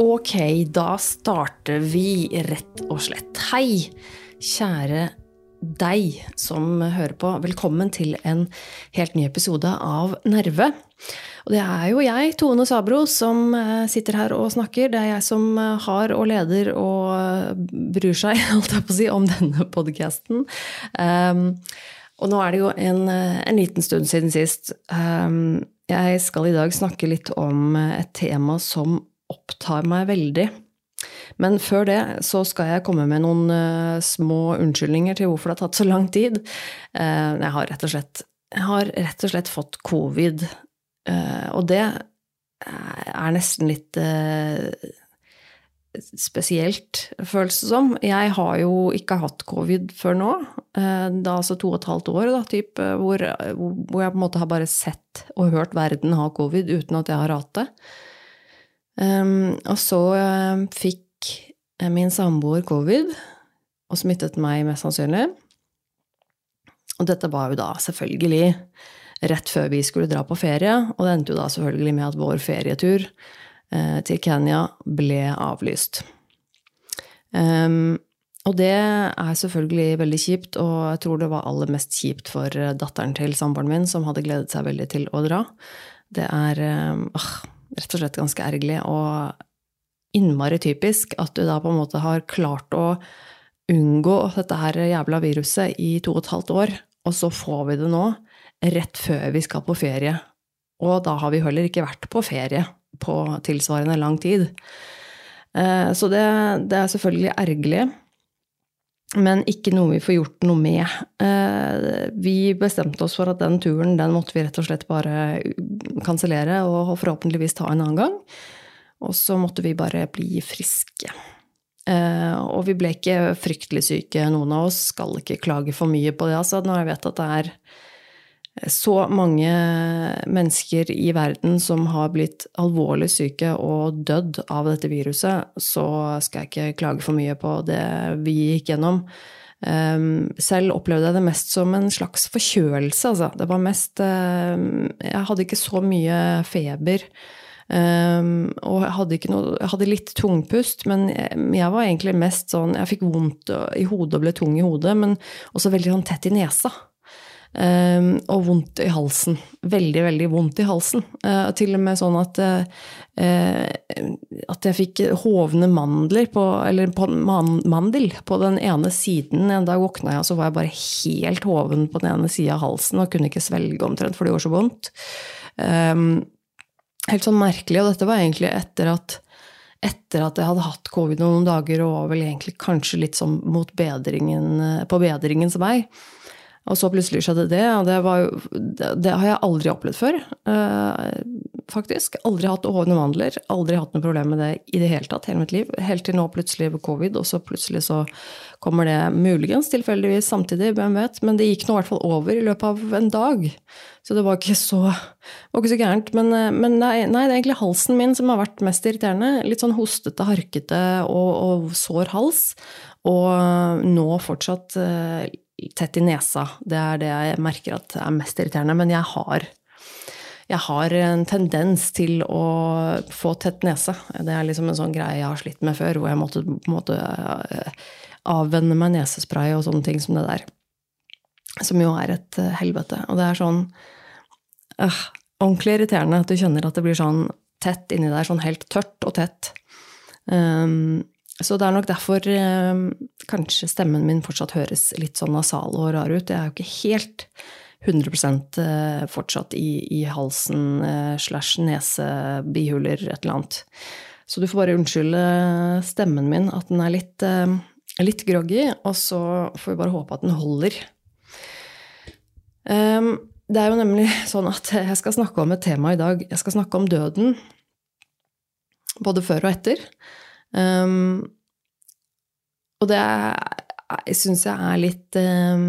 Ok, da starter vi rett og slett. Hei, kjære deg som hører på. Velkommen til en helt ny episode av Nerve. Og det er jo jeg, Tone Sabro, som eh, sitter her og snakker. Det er jeg som eh, har og leder og eh, bryr seg, holdt jeg på å si, om denne podkasten. Um, og nå er det jo en, en liten stund siden sist. Um, jeg skal i dag snakke litt om et tema som opptar meg veldig. Men før det så skal jeg komme med noen uh, små unnskyldninger til hvorfor det har tatt så lang tid. Uh, jeg, har slett, jeg har rett og slett fått covid, og det er nesten litt spesielt, føles det som. Jeg har jo ikke hatt covid før nå. Det er altså to og et halvt år da, typ, hvor, hvor jeg på en måte har bare sett og hørt verden ha covid uten at jeg har hatt det. Um, og så uh, fikk min samboer covid og smittet meg mest sannsynlig. Og dette var jo da selvfølgelig rett før vi skulle dra på ferie, og det endte jo da selvfølgelig med at vår ferietur uh, til Kenya ble avlyst. Um, og det er selvfølgelig veldig kjipt, og jeg tror det var aller mest kjipt for datteren til samboeren min, som hadde gledet seg veldig til å dra. Det er øh, rett og slett ganske ergerlig og innmari typisk at du da på en måte har klart å unngå dette her jævla viruset i to og et halvt år, og så får vi det nå, rett før vi skal på ferie. Og da har vi heller ikke vært på ferie på tilsvarende lang tid. Eh, så det, det er selvfølgelig ergerlig men ikke noe vi får gjort noe med. Eh, vi bestemte oss for at den turen den måtte vi rett og slett bare kansellere og forhåpentligvis ta en annen gang. Og så måtte vi bare bli friske. Eh, og vi ble ikke fryktelig syke, noen av oss. Skal ikke klage for mye på det, altså, når jeg vet at det er så mange mennesker i verden som har blitt alvorlig syke og dødd av dette viruset, så skal jeg ikke klage for mye på det vi gikk gjennom. Ehm, selv opplevde jeg det mest som en slags forkjølelse, altså. Det var mest ehm, Jeg hadde ikke så mye feber. Um, og jeg hadde, noe, jeg hadde, litt tungpust, men jeg, jeg, var egentlig mest sånn Jeg fikk vondt i hodet og ble tung i hodet, men også veldig sånn tett i nesa. Um, og vondt i halsen. Veldig, veldig vondt i halsen. Uh, til og med sånn at, uh, at jeg fikk hovne mandler på, eller på man, mandel på den ene siden. En dag våkna jeg, og så var jeg bare helt hoven på den ene sida av halsen og kunne ikke svelge omtrent, for det gjorde så vondt. Um, helt sånn merkelig. Og dette var egentlig etter at etter at jeg hadde hatt covid noen dager og var vel egentlig kanskje litt sånn mot bedringen, på bedringens vei. Og så plutselig skjedde det, og det, jo, det, har jeg aldri opplevd før. Uh, faktisk. Aldri hatt hovne mandler. Aldri hatt noe problem med det i det hele tatt hele mitt liv. Helt til nå plutselig ved covid, og så plutselig så kommer det muligens tilfeldigvis samtidig, hvem vet. Men det gikk nå i hvert fall over i løpet av en dag. Så det var ikke så, var ikke så gærent. Men, eh, men nei, nei, det er egentlig halsen min som har vært mest irriterende. Litt sånn hostete, harkete og, og sår hals. Og nå fortsatt uh, tett i nesa. Det er det jeg merker at er mest irriterende. Men jeg har, jeg har en tendens til å få tett nese. Det er liksom en sånn greie jeg har slitt med før, hvor jeg måtte, måtte eh, avvenne meg nesespray og sånne ting som det der. Som jo er et eh, helvete. Og det er sånn øh, ordentlig irriterende at du kjenner at det blir sånn tett inni der, sånn helt tørt og tett. Um, så det er nok derfor eh, kanskje stemmen min fortsatt høres litt sånn nasal og rar ut. Jeg er jo ikke helt 100 eh, fortsatt i, i halsen eh, slash nese, bihuler, et eller annet. Så du får bare unnskylde stemmen min, at den er litt, eh, litt groggy, og så får vi bare håpe at den holder. Um, det er jo nemlig sånn at jeg skal snakke om et tema i dag. Jeg skal snakke om døden. Både før og etter. Um, og det syns jeg er litt um,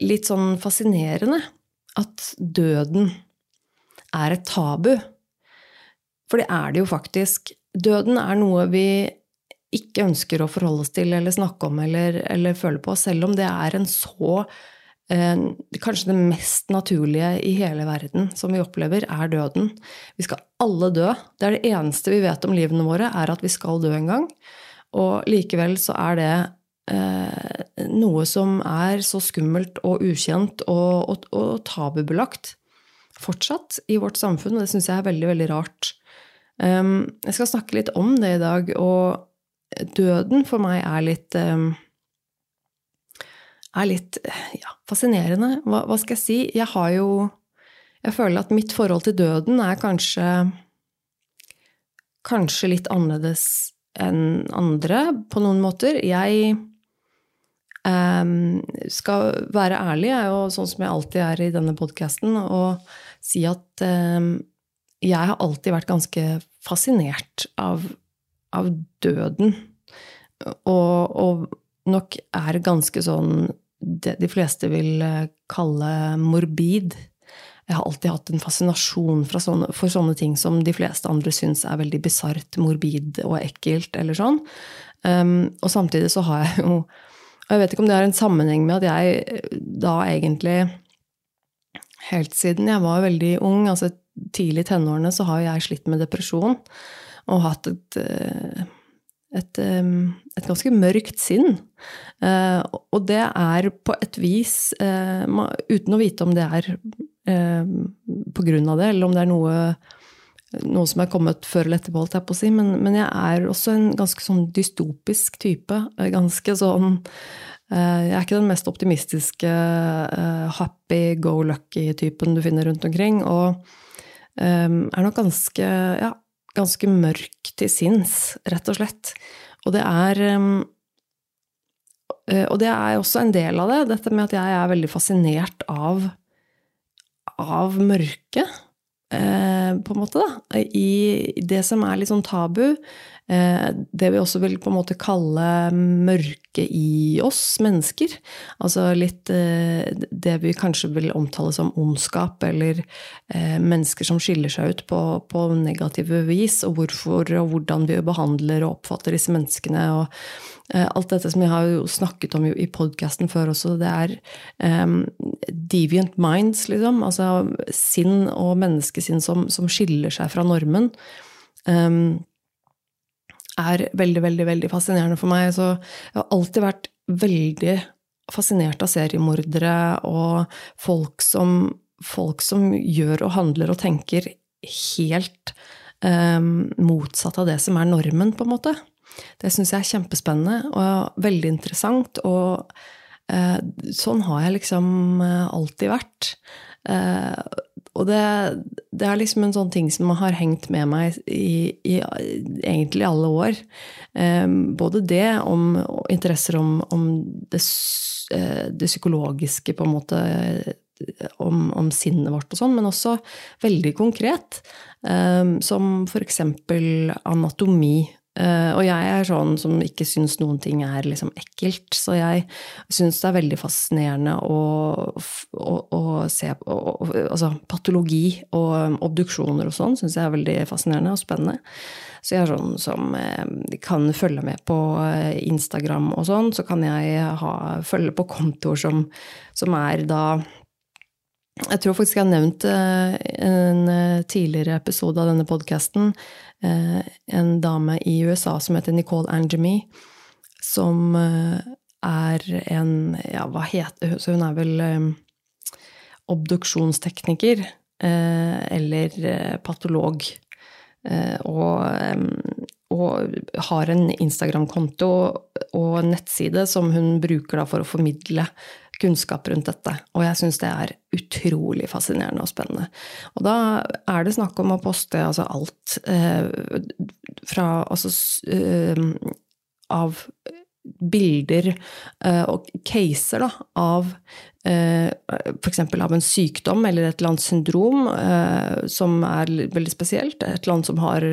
Litt sånn fascinerende at døden er et tabu. For det er det jo faktisk. Døden er noe vi ikke ønsker å forholde oss til eller snakke om eller, eller føle på, selv om det er en så Kanskje det mest naturlige i hele verden som vi opplever, er døden. Vi skal alle dø. Det er det eneste vi vet om livene våre, er at vi skal dø en gang. Og likevel så er det eh, noe som er så skummelt og ukjent og, og, og tabubelagt fortsatt i vårt samfunn, og det syns jeg er veldig, veldig rart. Um, jeg skal snakke litt om det i dag, og døden for meg er litt um, er litt ja, fascinerende. Hva, hva, skal jeg si? Jeg har jo Jeg føler at mitt forhold til døden er kanskje Kanskje litt annerledes enn andre på noen måter. Jeg um, skal være ærlig, jeg er jo sånn som jeg alltid er i denne podkasten, og si at um, jeg har alltid vært ganske fascinert av av døden. Og, og, nok er ganske sånn det de fleste vil eh, kalle morbid. Jeg har alltid hatt en fascinasjon sånne, for sånne ting som de fleste andre syns er veldig bisart, morbid og ekkelt, eller sånn. Um, og samtidig så har jeg jo Og jeg vet ikke om det har en sammenheng med at jeg da egentlig Helt siden jeg var veldig ung, altså tidlig i tenårene, så har jeg slitt med depresjon og hatt et, eh, et, eh, et ganske mørkt sinn. Eh, og det er på et vis, uten å vite om det er på grunn av det, eller om det er noe, noe som er kommet før eller etterpå, holdt jeg på å si, men, men jeg er også en ganske sånn dystopisk type. Ganske sånn jeg er ikke den mest optimistiske happy go lucky-typen du finner rundt omkring. Og er nok ganske ja, ganske mørk til sinns, rett og slett. Og det er um, eh, Og det er også en del av det, dette med at jeg er veldig fascinert av, av mørket. Eh, på en måte, da. I det som er litt sånn tabu. Eh, det vi også vil på en måte kalle mørke i oss mennesker. Altså litt eh, det vi kanskje vil omtale som ondskap, eller eh, mennesker som skiller seg ut på, på negative vis, og hvorfor og hvordan vi behandler og oppfatter disse menneskene. og Alt dette som jeg har snakket om i podkasten før også, det er um, deviant minds, liksom. Altså sinn og menneskesinn som, som skiller seg fra normen. Um, er veldig, veldig, veldig fascinerende for meg. Så jeg har alltid vært veldig fascinert av seriemordere og folk som, folk som gjør og handler og tenker helt um, motsatt av det som er normen, på en måte. Det syns jeg er kjempespennende og veldig interessant. Og uh, sånn har jeg liksom uh, alltid vært. Uh, og det, det, er liksom en sånn ting som har hengt med meg i, i egentlig alle år. Um, både det om interesser om, om det, eh, det, psykologiske, på en måte, om, om sinnet vårt og sånn, men også veldig konkret. Um, som eksempel anatomi Uh, og jeg er sånn som ikke syns noen ting er liksom ekkelt. Så jeg syns det er veldig fascinerende å, å, å se på Altså patologi og um, obduksjoner og sånn syns jeg er veldig fascinerende og spennende. Så jeg er sånn som uh, kan følge med på uh, Instagram og sånn. Så kan jeg ha, følge på kontoer som, som er da jeg tror faktisk jeg har nevnt en tidligere episode av denne podkasten Eh, en dame i USA som heter Nicole Angemy, som eh, er en Ja, hva heter hun? Så hun er vel eh, obduksjonstekniker. Eller patolog. Og, og har en Instagram-konto og en nettside som hun bruker for å formidle kunnskap rundt dette. Og jeg syns det er utrolig fascinerende og spennende. Og da er det snakk om å poste altså alt eh, fra altså eh, av bilder eh, og caser da, av eh, f.eks. av en sykdom eller et eller annet syndrom eh, som er veldig spesielt. Et annet som har,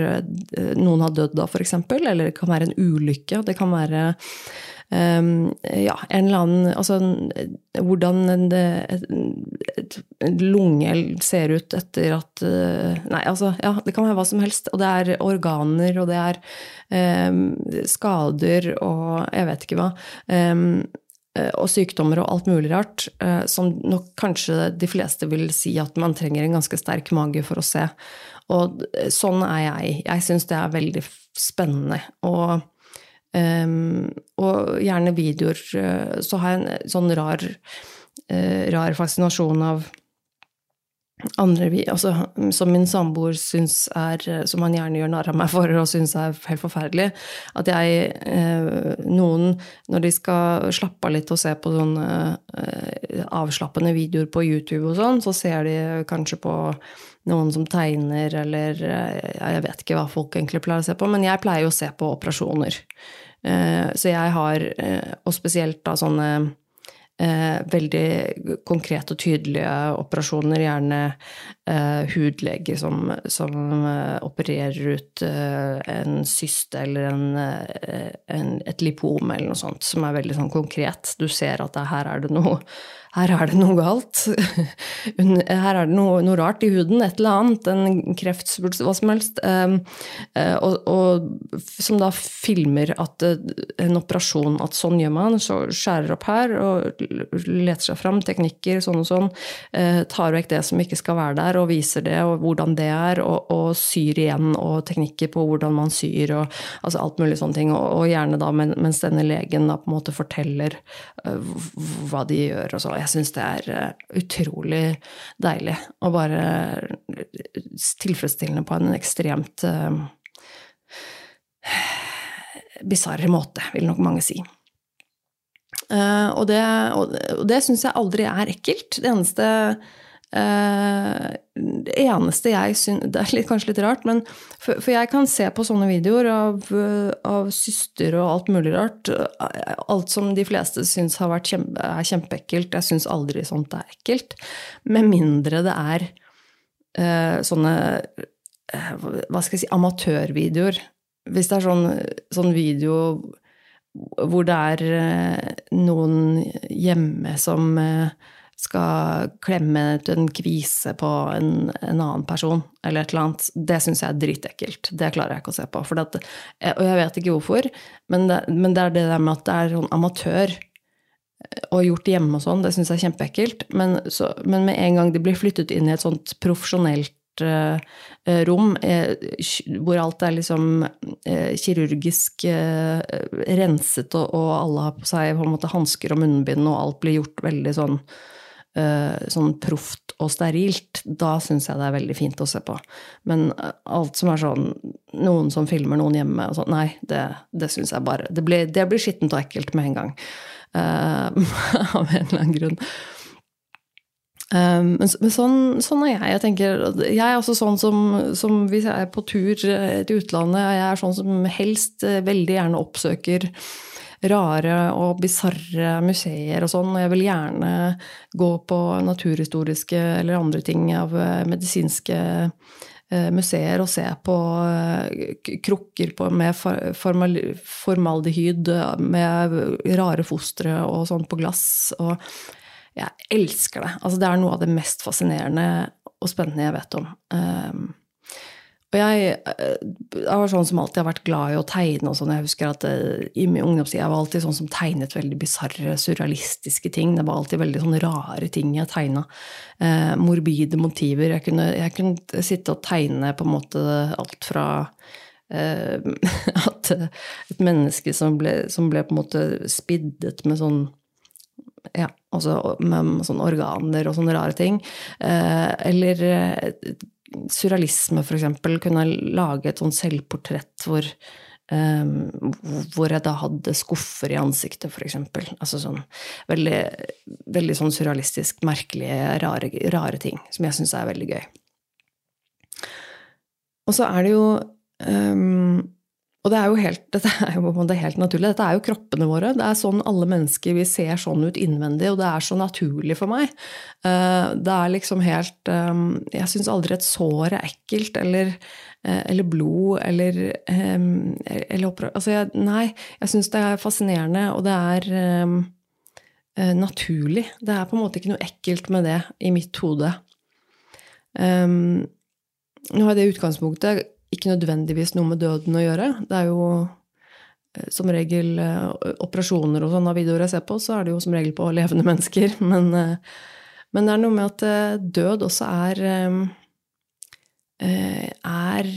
noen har dødd av, f.eks. Eller det kan være en ulykke. Det kan være ja, en eller annen Altså hvordan en, lunge ser ut etter at uh, Nei, altså, ja, det kan være hva som helst. Og det er organer, og det er um, skader og jeg vet ikke hva. Um, og sykdommer og alt mulig rart, som nok kanskje de fleste vil si at man trenger en ganske sterk mage for å se. Og sånn er jeg. Jeg syns det er veldig spennende. Og, um, og gjerne videoer. Eh, så har jeg en sånn rar, uh, rar fascinasjon av andre altså, som min samboer syns er Som han gjerne gjør narr av meg for og syns er helt forferdelig. At jeg eh, Noen, når de skal slappe av litt og se på sånne eh, avslappende videoer på YouTube og sånn, så ser de kanskje på noen som tegner, eller eh, Jeg vet ikke hva folk egentlig pleier å se på, men jeg pleier jo å se på operasjoner. Eh, så jeg har, eh, og spesielt da sånne veldig konkrete og tydelige operasjoner, gjerne hudleger som, som opererer ut en syste eller en, en, et lipom eller noe sånt, som er veldig sånn konkret. Du ser at her er det noe her er det noe galt. Her er det noe, noe, rart i huden, et eller annet, en kreftsvulst, hva som helst. Ehm, eh, og, og, som da filmer at eh, en operasjon, at sånn gjør man. Så skjærer opp her og leter seg fram teknikker, sånn og sånn. Eh, tar vekk det som ikke skal være der, og viser det, og hvordan det er. Og, og syr igjen, og teknikker på hvordan man syr, og altså alt mulig sånne ting. Og, og gjerne da mens denne legen da på en måte forteller hva de gjør og så jeg syns det er eh, utrolig deilig og bare tilfredsstillende på en ekstremt uh, bisarr måte, vil nok mange si. Uh, og det, og det syns jeg aldri er ekkelt. Det eneste Eh, det eneste jeg syns Det er litt, kanskje litt rart, men for, for, jeg kan se på sånne videoer av, av syster og alt mulig rart. Alt som de fleste syns har vært kjempe, er kjempeekkelt. Jeg syns aldri sånt er ekkelt. Med mindre det er uh, sånne uh, Hva skal jeg si amatørvideoer. Hvis det er sånn, sånn video hvor det er noen hjemme som skal klemme ut en kvise på en, en, annen person, eller et eller annet, det syns jeg er dritekkelt. Det klarer jeg ikke å se på. At, og jeg vet ikke hvorfor, men det, men det, er det der med at det er sånn amatør og gjort hjemme og sånn, det syns jeg er kjempeekkelt. Men, så, men, med en gang de blir flyttet inn i et sånt profesjonelt uh, rom, uh, hvor alt er liksom uh, kirurgisk renset, og, og, alle har på seg på en måte hansker og munnbind, og alt blir gjort veldig sånn Eh, sånn proft og sterilt, da syns jeg det er veldig fint å se på. Men eh, alt som er sånn noen som filmer noen hjemme og sånn, nei, det, det syns jeg bare Det blir, det blir skittent og ekkelt med en gang. Uh, av en eller annen grunn. Um, men sånn, sånn, er jeg. Jeg tenker, jeg er også sånn som, som hvis jeg er på tur til utlandet, jeg er sånn som helst veldig gjerne oppsøker rare og bisarre museer og sånn. Og jeg vil gjerne gå på naturhistoriske eller andre ting av eh, medisinske eh, museer og se på eh, krukker på, med formaldehyd, med rare fostre og sånn på glass. Og jeg elsker det. Altså, det er noe av det mest fascinerende og spennende jeg vet om. Og jeg, eh, jeg, var sånn som alltid har vært glad i å tegne og sånn. Jeg husker at eh, i min ungdomstid jeg var alltid sånn som tegnet veldig bisarre, surrealistiske ting. Det var alltid veldig sånn rare ting jeg tegna. Eh, morbide motiver. Jeg kunne, jeg kunne, sitte og tegne på en måte alt fra eh, at et menneske som ble, som ble, på en måte spiddet med sånn ja, altså med sånne organer og sånne rare ting. Eh, eller eh, surrealisme, eksempel, kunne lage et sånn selvportrett hvor, um, hvor jeg da hadde skuffer i ansiktet, eksempel. Altså sånn veldig, veldig sånn surrealistisk, merkelige, rare, rare ting som jeg syns er veldig gøy. Og så er det jo um, og det er jo helt, dette er jo det er helt naturlig. Dette er jo kroppene våre. Det er sånn alle mennesker vi ser sånn ut innvendig, og det er så naturlig for meg. Eh, det er liksom helt eh, Jeg syns aldri et sår er ekkelt, eller, eh, eller blod, eller, eller altså jeg, Nei, jeg syns det er fascinerende, og det er naturlig. Det er på en måte ikke noe ekkelt med det i mitt hode. nå har jeg det utgangspunktet ikke nødvendigvis noe med døden å gjøre. Det er jo eh, som regel eh, operasjoner og sånne videoer jeg ser på, så er det jo som regel på levende mennesker. Men, eh, men det er noe med at død også er er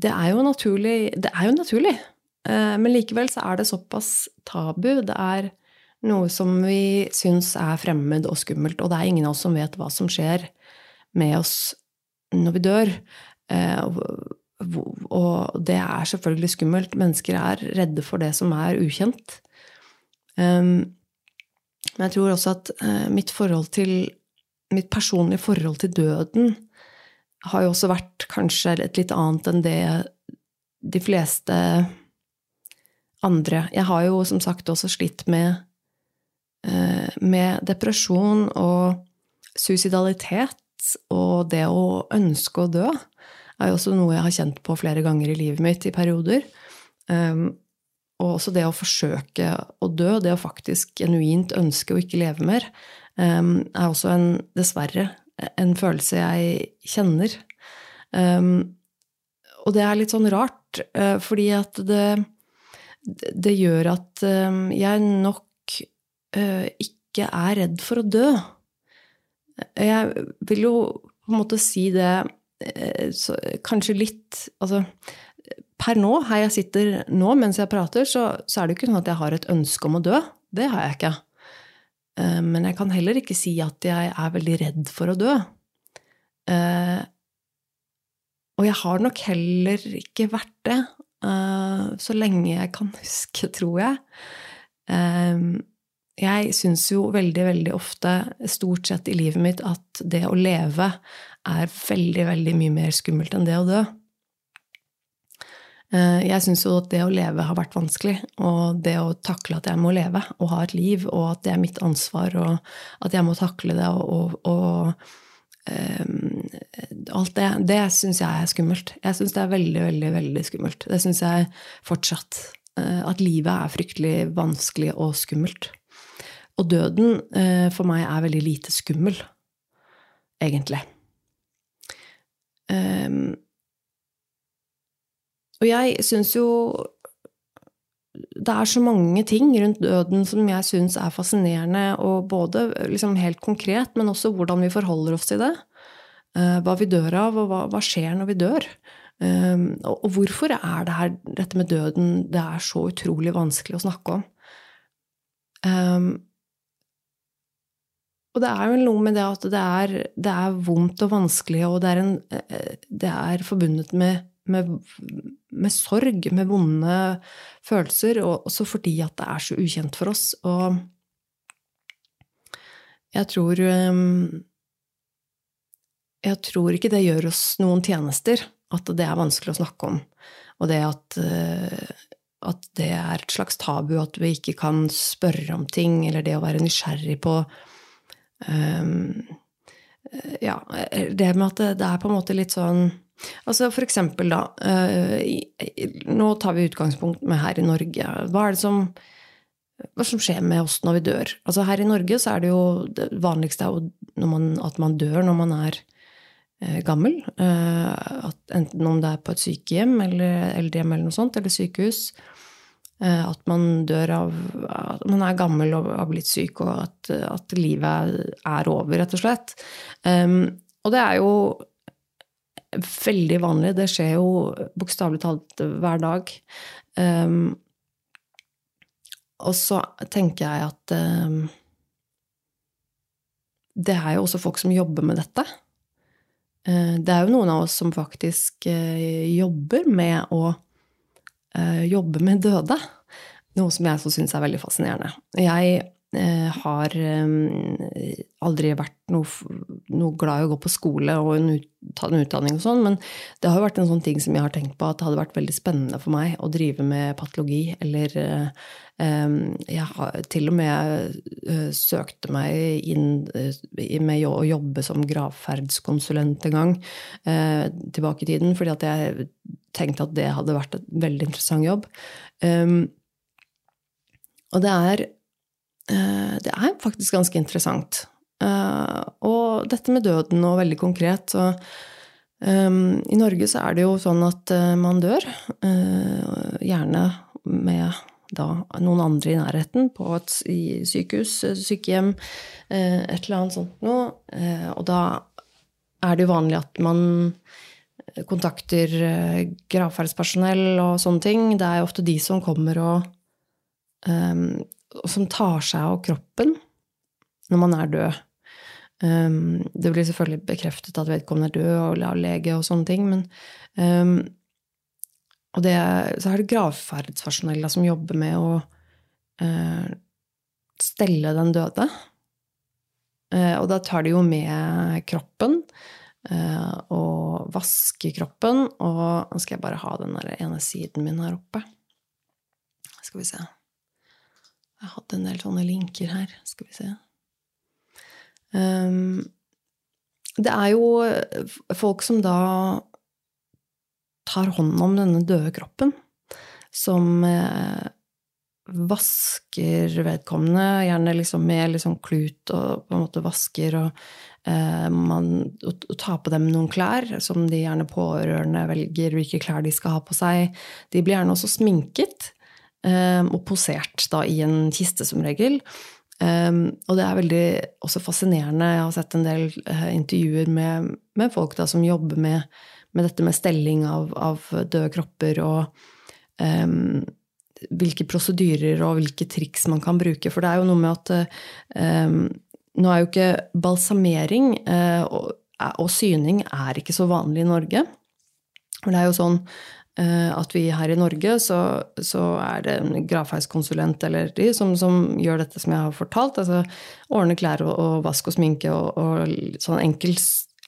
Det er jo naturlig. Det er jo naturlig. Men likevel så er det såpass tabu. Det er noe som vi syns er fremmed og skummelt. Og det er ingen av oss som vet hva som skjer med oss når vi dør. Eh, og det er selvfølgelig skummelt. Mennesker er redde for det som er ukjent. Men jeg tror også at eh, mitt forhold til Mitt personlige forhold til døden har jo også vært kanskje et litt annet enn det de fleste andre Jeg har jo som sagt også slitt med, eh, med depresjon og suicidalitet og det å ønske å dø er jo også noe jeg har kjent på flere ganger i livet mitt i perioder. Um, og også det å forsøke å dø, det å faktisk genuint ønske å ikke leve mer, um, er også en, dessverre, en følelse jeg kjenner. Um, og det er litt sånn rart, uh, fordi at det, det gjør at jeg nok uh, ikke er redd for å dø. Jeg vil jo på en måte si det eh, så, kanskje litt Altså per nå, her jeg sitter nå mens jeg prater, så, så, er det jo ikke sånn at jeg har et ønske om å dø. Det har jeg ikke. Eh, men jeg kan heller ikke si at jeg er veldig redd for å dø. Eh, og jeg har nok heller ikke vært det så lenge jeg kan huske, tror jeg. Jeg syns jo veldig, veldig ofte, stort sett i livet mitt, at det å leve er veldig, veldig mye mer skummelt enn det å dø. Eh, jeg syns jo at det å leve har vært vanskelig, og det å takle at jeg må leve og ha et liv, og at det er mitt ansvar, og at jeg må takle det og, og um, Alt det, det syns jeg er skummelt. Jeg syns det er veldig, veldig, veldig skummelt. Det syns jeg fortsatt. Uh, at livet er fryktelig vanskelig og skummelt. Og døden eh, for meg er veldig lite skummel, egentlig. Um, og jeg syns jo det er så mange ting rundt døden som jeg syns er fascinerende, og både liksom helt konkret, men også hvordan vi forholder oss til det. Uh, hva vi dør av, og hva, hva skjer når vi dør. Um, og, hvorfor er det her, dette med døden det er så utrolig vanskelig å snakke om? Um, og det er jo noe med det at det er, det er vondt og vanskelig, og det er, en, eh, det er forbundet med, med, med, sorg, med vonde følelser, og også fordi at det er så ukjent for oss. Og jeg tror ehm, Jeg tror ikke det gjør oss noen tjenester, at det er vanskelig å snakke om. Og det at, eh, at det er et slags tabu, at vi ikke kan spørre om ting, eller det å være nysgjerrig på Ja, det med at det, er på en måte litt sånn Altså for eksempel, da uh, Nå tar vi utgangspunkt med her i Norge. Hva er det som hva som skjer med oss når vi dør. Altså Her i Norge så er det jo det vanligste man, at man dør når man er eh, gammel. Eh, enten om det er på et sykehjem eller eldrehjem eller noe sånt, eller sykehus. Eh, at man dør av at man er gammel og har blitt syk, og at, at livet er over, rett og slett. Um, og det er jo veldig vanlig. Det skjer jo bokstavelig talt hver dag. Um, og så tenker jeg at um, det er jo også folk som jobber med dette. Uh, det er jo noen av oss som faktisk uh, jobber med å eh, jobbe med døde. Noe som jeg også syns er veldig fascinerende. Jeg eh, har eh, aldri vært noe, noe, glad i å gå på skole og ta en utdanning og sånn, men det har jo vært en sånn ting som jeg har tenkt på at det hadde vært veldig spennende for meg å drive med patologi, eller um, jeg har til og med søkte meg inn med å jobbe som gravferdskonsulent en gang tilbake i tiden, fordi at jeg tenkte at det hadde vært et veldig interessant jobb. Og det er, det er faktisk ganske interessant. Uh, og dette med døden og veldig konkret så um, I Norge så er det jo sånn at uh, man dør. Gjerne med da noen andre i nærheten, på et sykehus, sykehjem, et eller annet sånt noe. og da er det jo vanlig at man kontakter gravferdspersonell og sånne ting. Det er jo ofte de som kommer og, og som tar seg av kroppen når man er død. Um, det blir selvfølgelig bekreftet at vedkommende er død, og av lege og sånne ting, men um, Og det, så er det gravferdspersonell som jobber med å uh, stelle den døde. Uh, og da tar de jo med kroppen uh, og vaske kroppen. Og nå skal jeg bare ha den ene siden min her oppe. Skal vi se. Jeg hadde en del sånne linker her. Skal vi se. Um, det er jo folk som da tar hånd om denne døde kroppen, som eh, vasker vedkommende, gjerne liksom med liksom klut og på en måte vasker og, eh, man, og, tar på dem noen klær, som de gjerne pårørende velger hvilke klær de skal ha på seg. De blir gjerne også sminket eh, og posert da i en kiste, som regel. Um, og det er veldig også fascinerende. Jeg har sett en del uh, intervjuer med, med, folk da, som jobber med, med, dette med stelling av, av døde kropper, og um, hvilke prosedyrer og hvilke triks man kan bruke. For det er jo noe med at um, nå er jo ikke balsamering uh, og, og, syning er ikke så vanlig i Norge. For det er jo sånn Eh, at vi her i Norge så, så er det en gravferdskonsulent eller de som, som, gjør dette som jeg har fortalt. altså Ordne klær og, og vask og sminke og, og sånn enkel,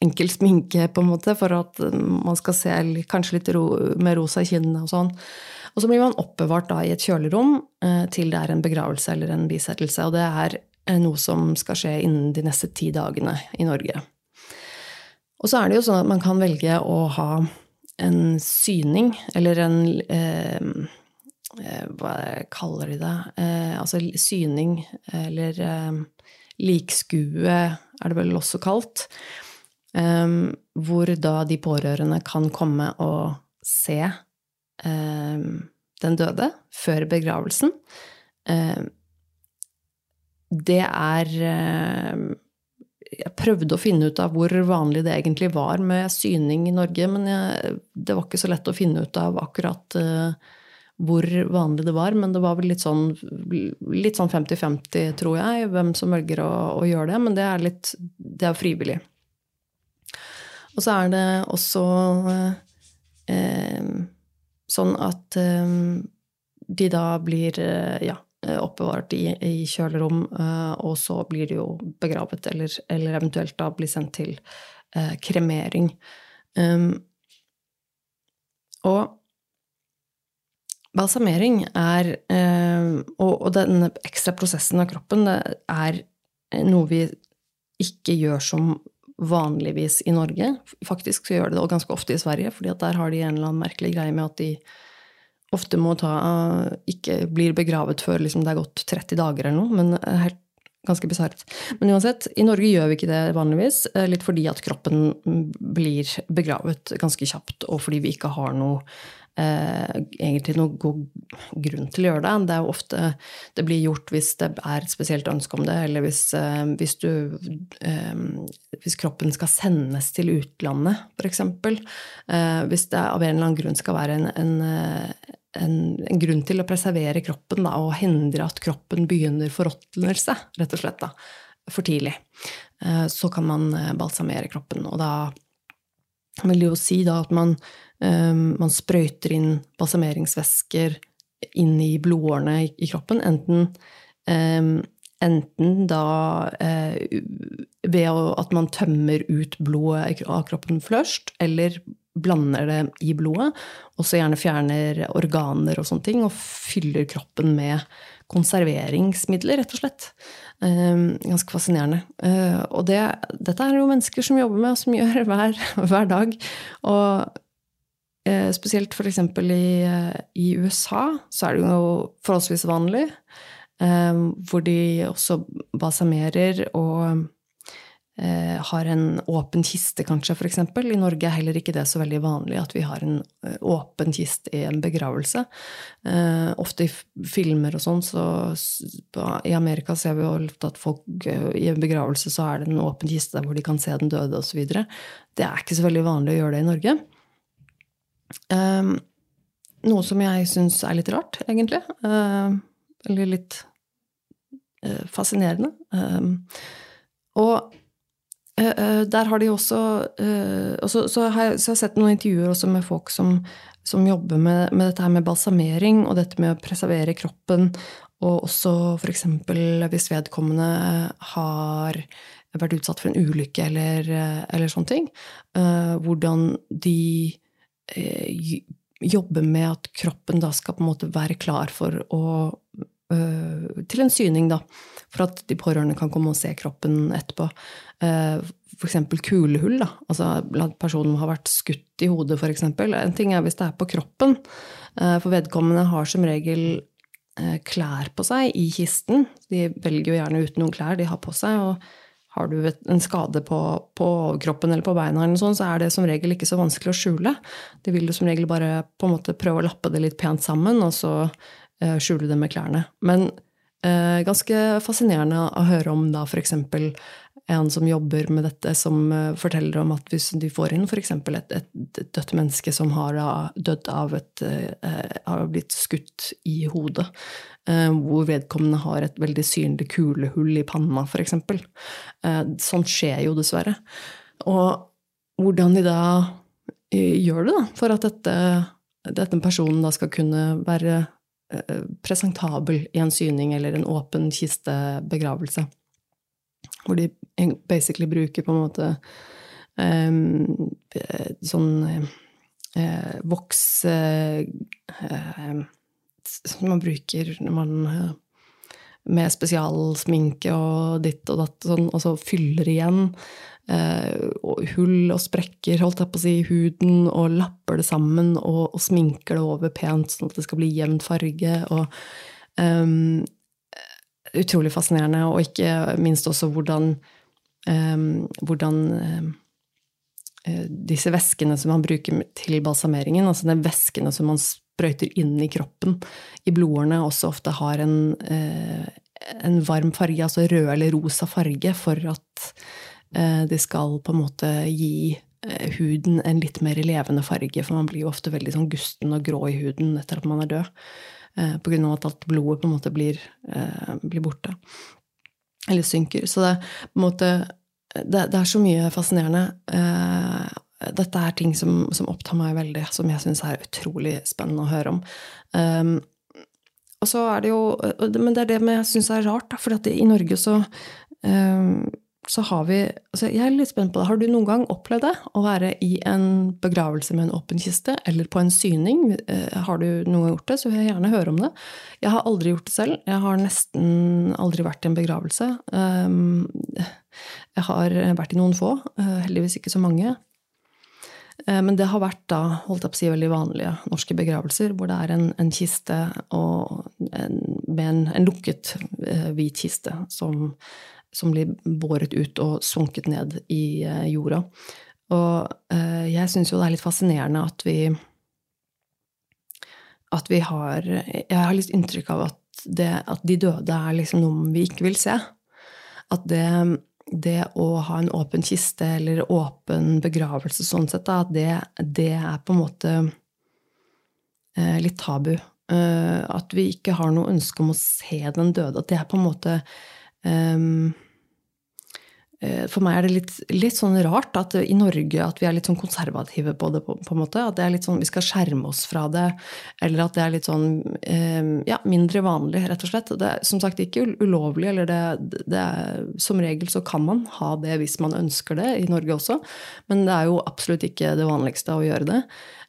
enkel, sminke, på en måte, for at man skal se kanskje litt ro, med rosa i kinnene og sånn. Og så blir man oppbevart da i et kjølerom eh, til det er en begravelse eller en bisettelse. Og det er eh, noe som skal skje innen de neste ti dagene i Norge. Og så er det jo sånn at man kan velge å ha en syning, eller en eh, eh, Hva kaller de det? Eh, altså syning, eller eh, likskue, er det vel også kalt. Eh, hvor da de pårørende kan komme og se eh, den døde før begravelsen. det er jeg prøvde å finne ut av hvor vanlig det egentlig var med syning i Norge, men jeg, det var ikke så lett å finne ut av akkurat uh, hvor vanlig det var. Men det var vel litt sånn, litt sånn 50-50, tror jeg, hvem som velger å, å, gjøre det. Men det er litt det er frivillig. Og så er det også uh, sånn at uh, de da blir ja, oppbevart i, i kjølerom, eh, og så blir det jo begravet, eller, eller eventuelt da blir sendt til eh, kremering. Um, og balsamering er um, og, denne ekstra prosessen av kroppen det er noe vi ikke gjør som vanligvis i Norge. Faktisk så gjør det det ganske ofte i Sverige, fordi der har de en eller annen merkelig greie med at de ofte må ta Ikke blir begravet før liksom det er gått 30 dager eller noe, men helt ganske bisart. Men uansett, i Norge gjør vi ikke det vanligvis. Eh, litt fordi at kroppen blir begravet ganske kjapt, og fordi vi ikke har noe eh, egentlig noen god grunn til å gjøre det. Det er jo ofte det blir gjort hvis det er et spesielt ønske om det, eller hvis, eh, hvis, du, eh, hvis kroppen skal sendes til utlandet, f.eks. Eh, hvis det av en eller annen grunn skal være en, en en, en, grunn til å preservere kroppen da, og hindre at kroppen begynner forråtnelse, rett og slett, da, for tidlig. Eh, så kan man eh, balsamere kroppen. Og da vil jo si da at man, eh, man sprøyter inn balsameringsvæsker inn i blodårene i kroppen, enten enten da ved at man tømmer ut blodet av kroppen først, eller blander det i blodet, og så gjerne fjerner organer og sånne ting, og fyller kroppen med konserveringsmidler, rett og slett. Ehm, ganske fascinerende. Eh, og det, dette er jo mennesker som jobber med, og som gjør hver, hver dag. Og eh, spesielt f.eks. I, eh, i USA så er det jo forholdsvis vanlig. Ehm, hvor de også balsamerer og har en åpen kiste, kanskje, f.eks. I Norge er heller ikke det så veldig vanlig at vi har en eh, åpen kiste i en begravelse. Eh, ofte i filmer og sånn, så i Amerika ser vi jo at folk i en begravelse så er det en åpen kiste hvor de kan se den døde, osv. Det er ikke så veldig vanlig å gjøre det i Norge. noe som jeg syns er litt rart, egentlig. eller litt fascinerende. og Eh, eh, der har de også eh, så, så, har jeg, så, har jeg, sett noen intervjuer også med folk som, som jobber med, med, dette her med balsamering og dette med å preservere kroppen. Og også f.eks. hvis vedkommende har vært utsatt for en ulykke eller, eller sånne ting. Hvordan de jobber med at kroppen da skal på en måte være klar for å til en syning, da. For at de pårørende kan komme og se kroppen etterpå. Eh, f.eks. kulehull. da, altså Personen har vært skutt i hodet, f.eks. En ting er hvis det er på kroppen. Eh, for vedkommende har som regel eh, klær på seg i kisten. De velger jo gjerne ut noen klær de har på seg. og har du en skade på, på kroppen eller på beina, eller sånt, så er det som regel ikke så vanskelig å skjule. De vil jo som regel bare på en måte prøve å lappe det litt pent sammen, og så skjule det med klærne. Men ganske fascinerende å høre om da f.eks en som jobber med dette, som eh, forteller om at hvis de får inn f.eks. Et, et dødt menneske som har dødd av et eh, har blitt skutt i hodet, eh, hvor vedkommende har et veldig synlig kulehull i panna, f.eks. Sånt skjer jo dessverre. Og hvordan de da gjør det, da, for at dette, denne personen da skal kunne være presentabel i en syning eller en åpen kistebegravelse. Hvor de basically bruker på en måte um, sånn uh, voks uh, Som man bruker når man uh, med spesialsminke og ditt og datt, sånn, og så fyller igjen og hull og sprekker holdt jeg på å si, huden, og lapper det sammen og, og, sminker det over pent, sånn at det skal bli jevn farge. og um, utrolig fascinerende, og ikke minst også hvordan, um, hvordan um, disse væskene som man bruker til balsameringen, altså de væskene som man sprøyter inn i kroppen, i blodårene, også ofte har en, uh, en varm farge, altså rød eller rosa farge, for at det skal på en måte gi huden en litt mer levende farge, for man blir jo ofte veldig sånn gusten og grå i huden etter at man er død. Eh, av at alt blodet på en måte blir, eh, blir borte. Eller synker. Så det, måte, det, det, er så mye fascinerende. Eh, dette er ting som, som opptar meg veldig, som jeg syns er utrolig spennende å høre om. Um, og så er det jo Men det er det jeg syns er rart, for i Norge så um, så har vi altså Jeg er litt spent på det. Har du noen gang opplevd det? Å være i en begravelse med en åpen kiste, eller på en syning? Eh, har du noen gang gjort det, så vil jeg gjerne høre om det. Jeg har aldri gjort det selv. Jeg har nesten aldri vært i en begravelse. Ehm, jeg har vært i noen få, eh, heldigvis ikke så mange. Eh, men det har vært da, holdt jeg på å si, veldig vanlige norske begravelser, hvor det er en, en kiste en, med en, en lukket hvit kiste som som blir båret ut og sunket ned i eh, jorda. Og eh, jeg syns jo det er litt fascinerende at vi at vi har Jeg har litt inntrykk av at, det, at de døde er liksom noe vi ikke vil se. At det, det å ha en åpen kiste eller åpen begravelse sånn sett, at det, det er på en måte eh, litt tabu. At vi ikke har noe ønske om å se den døde. At det er på en måte um, for meg er det litt, litt, sånn rart at i Norge at vi er litt sånn konservative på det. på, på en måte, At det er litt sånn, vi skal skjerme oss fra det. Eller at det er litt sånn eh, ja, mindre vanlig, rett og slett. Det er som sagt ikke ulovlig. eller det, det er, Som regel så kan man ha det hvis man ønsker det, i Norge også. Men det er jo absolutt ikke det vanligste å gjøre det.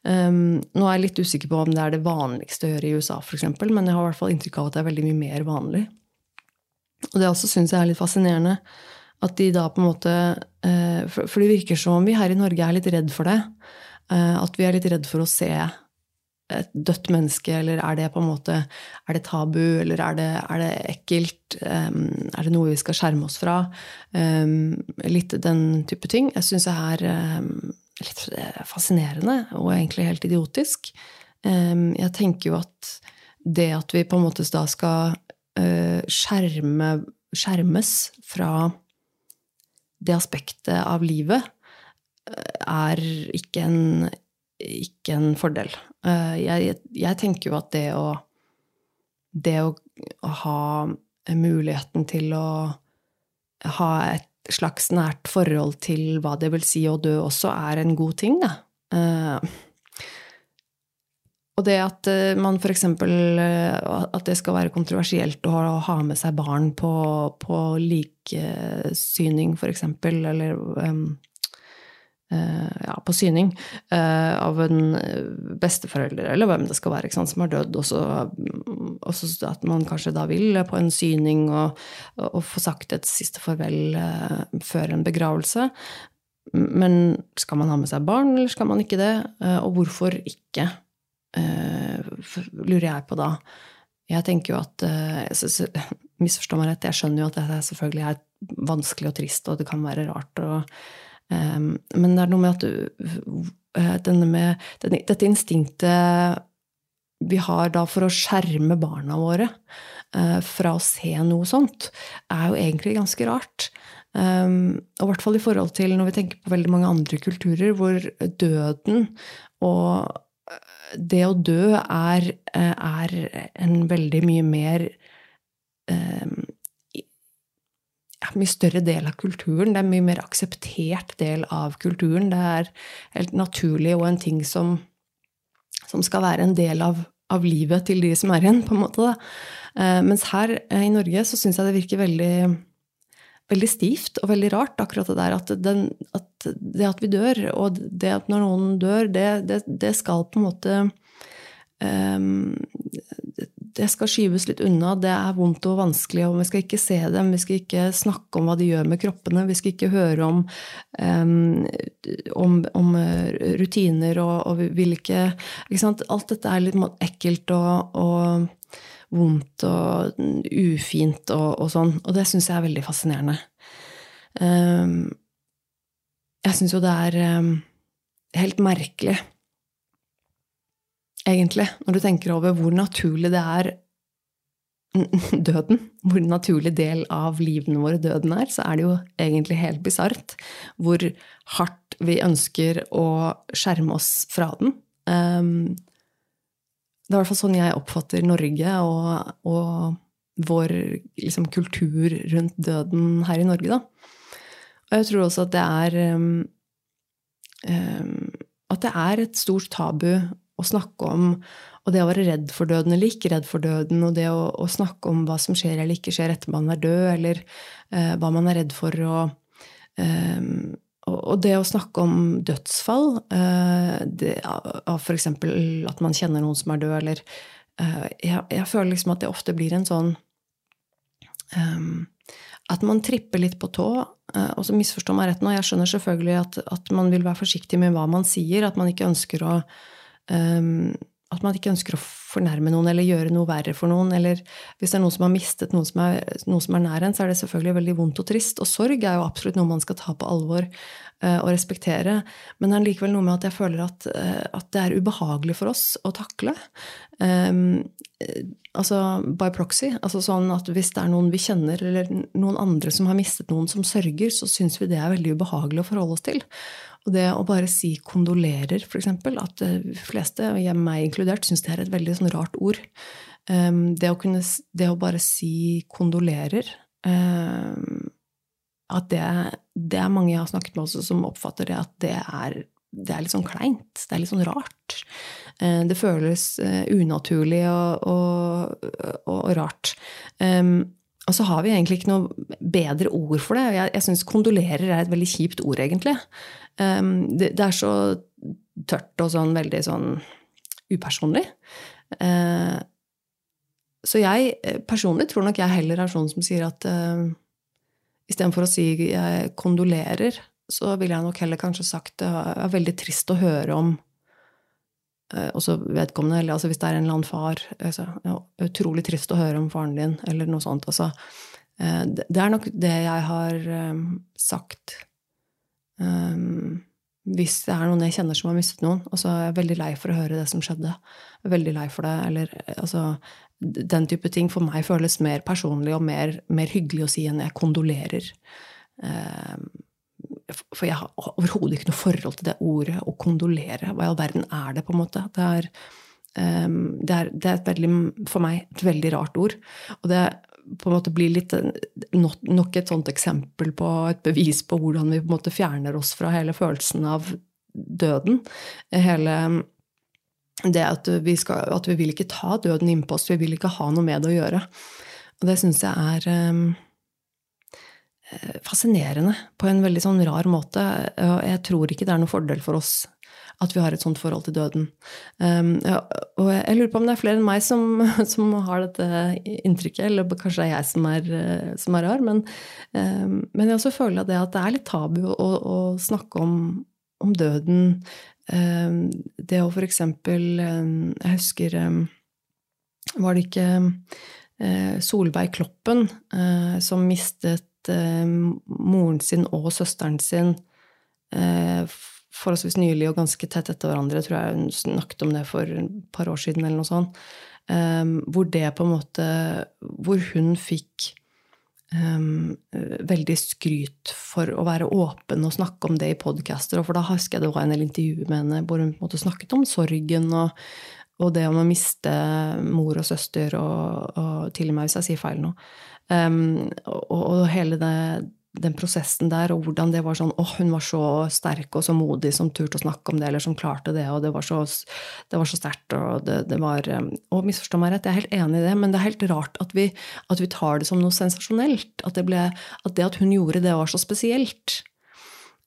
Um, nå er jeg litt usikker på om det er det vanligste å gjøre i USA, f.eks., men jeg har i hvert fall inntrykk av at det er veldig mye mer vanlig. Og det også syns jeg er litt fascinerende. At de da på en måte uh, for, det virker som om vi her i Norge er litt redd for det. Uh, at vi er litt redd for å se et dødt menneske, eller er det på en måte er det tabu, eller er det, er det ekkelt? Um, er det noe vi skal skjerme oss fra? Litt den type ting. Jeg syns jeg er litt eh, fascinerende og egentlig helt idiotisk. Jeg tenker jo at det at vi på en måte da skal eh, skjerme, skjermes fra det aspektet av livet, eh, er ikke en, ikke en fordel. Jeg, jeg, tenker jo at det å Det å, ha muligheten til å ha et slags nært forhold til hva det vil si å dø også, er en god ting, da. Uh, og det at uh, man f.eks. Uh, at det skal være kontroversielt å ha, med seg barn på, på liksyning, f.eks., eller um, uh, ja, på syning uh, av en eh, besteforelder, eller hvem det skal være, sant, som har dødd. Og så at man kanskje da vil på en syning og, og få sagt et siste farvel før en begravelse. Men skal man ha med seg barn, eller skal man ikke det? Og hvorfor ikke? Lurer jeg på da. Jeg tenker jo at Misforstå meg rett, jeg skjønner jo at dette selvfølgelig er vanskelig og trist, og det kan være rart. og men det er noe med at du eh, denne med, Dette instinktet vi har da for å skjerme barna våre uh, fra å se noe sånt, er jo egentlig ganske rart. Og i hvert fall i forhold til når vi tenker på veldig mange andre kulturer, hvor døden og eh, det å dø er, er en veldig mye mer mye større del av kulturen. Det er en mye mer akseptert del av kulturen. Det er helt naturlig og en ting som, som skal være en del av, av, livet til de som er igjen, på en måte. Da. mens her eh, i Norge så syns jeg det virker veldig, veldig stivt og veldig rart, akkurat det der at, den, at, det at vi dør, og det at når noen dør, det, det, det skal på en måte um, det skal skyves litt unna. Det er vondt og vanskelig, og vi skal ikke se dem. Vi skal ikke snakke om hva de gjør med kroppene. Vi skal ikke høre om, um, om, om rutiner og, og hvilke Alt dette er litt ekkelt og, og, vondt og ufint og, og sånn. Og det syns jeg er veldig fascinerende. Um, jeg syns jo det er um, helt merkelig egentlig, når du tenker over hvor naturlig det er døden, hvor naturlig del av livene våre døden er, så er det jo egentlig helt bisart hvor hardt vi ønsker å skjerme oss fra den. Um, det er i hvert fall sånn jeg oppfatter Norge og, og vår liksom, kultur rundt døden her i Norge, da. Og jeg tror også at det er um, um, At det er et stort tabu å snakke om og det å være redd for døden eller ikke redd for døden, og det å, å snakke om hva som skjer eller ikke skjer etter man er død, eller uh, hva man er redd for og, eh, og det å snakke om dødsfall, eh, det, av f.eks. at man kjenner noen som er død, eller eh, jeg, jeg, føler liksom at det ofte blir en sånn um, At man tripper litt på tå. Og så misforstå meg rett nå, jeg skjønner selvfølgelig at, at man vil være forsiktig med hva man sier, at man ikke ønsker å um, at man ikke ønsker å fornærme noen eller gjøre noe verre for noen. Eller hvis det er noen som har mistet noen som er, noen som er nær en, så er det selvfølgelig veldig vondt og trist. Og sorg er jo absolutt noe man skal ta på alvor uh, og respektere. Men det er likevel noe med at jeg føler at, uh, at det er ubehagelig for oss å takle. Um, altså by proxy. altså sånn at Hvis det er noen vi kjenner, eller noen andre som har mistet noen som sørger, så syns vi det er veldig ubehagelig å forholde oss til. Og det å bare si 'kondolerer', f.eks., at de fleste, jeg meg inkludert, syns det er et veldig sånn rart ord. Um, det, å kunne, det, å bare si 'kondolerer' um, At det det er mange jeg har snakket med også som oppfatter det at det er, det er litt sånn kleint. Det er litt sånn rart. Eh, det føles eh, unaturlig og, og, og, og rart. Um, og så har vi egentlig ikke noe bedre ord for det. Jeg, jeg syns kondolerer er et veldig kjipt ord, egentlig. Um, det, det, er så tørt og sånn veldig sånn upersonlig. Uh, så jeg personlig tror nok jeg heller er sånn som sier at uh, istedenfor å si jeg kondolerer, så ville jeg nok heller kanskje sagt det er veldig trist å høre om uh, også vedkommende, eller altså hvis det er en eller annen far altså, ja, Utrolig trist å høre om faren din, eller noe sånt. Altså, eh, det er nok det jeg har um, sagt. Um, hvis det er noen jeg kjenner som har mistet noen. Og så er jeg veldig lei for å høre det som skjedde. Veldig lei for det. Eller altså Den type ting for meg føles mer personlig og mer, mer hyggelig å si enn jeg kondolerer. Um, for jeg har overhodet ikke noe forhold til det ordet å kondolere. Hva i all verden er det, på en måte? Det er, um, det er, det er veldig, for meg et veldig rart ord. Og det på en måte blir litt nok et sånt eksempel på et bevis på hvordan vi på en måte fjerner oss fra hele følelsen av døden. Hele det at vi, skal, at vi vil ikke ta døden innpå oss, vi vil ikke ha noe med det å gjøre. Og det syns jeg er um, fascinerende på en veldig sånn rar måte. Og jeg tror ikke det er noen fordel for oss at vi har et sånt forhold til døden. Um, og jeg lurer på om det er flere enn meg som, som har dette inntrykket, eller kanskje det er jeg som er, eh, som er rar. Men, um, men, jeg også føler det at det er litt tabu å, å snakke om, om døden. Um, det å for eksempel Jeg husker Var det ikke uh, Solveig Kloppen uh, som mistet eh, moren sin og søsteren sin eh, forholdsvis nylig og ganske tett etter hverandre. Jeg tror jeg hun snakket om det for et par år siden, eller noe sånt. Um, hvor det på en måte Hvor hun fikk um, veldig skryt for å være åpen og snakke om det i podcaster. For da husker jeg det var en del intervjuer med henne hvor hun på en måte snakket om sorgen og, og det om å miste mor og søster, og, og til og med hvis jeg sier feil nå. Um, og, og, hele det, den prosessen der, og hvordan det var sånn åh, hun var så sterk og så modig som turte å snakke om det, eller som klarte det, og det var så, det så sterkt, og det, det, var Og misforstå meg rett, jeg er helt enig i det, men det er helt rart at vi, at vi tar det som noe sensasjonelt. At det, ble, at det at hun gjorde det, var så spesielt.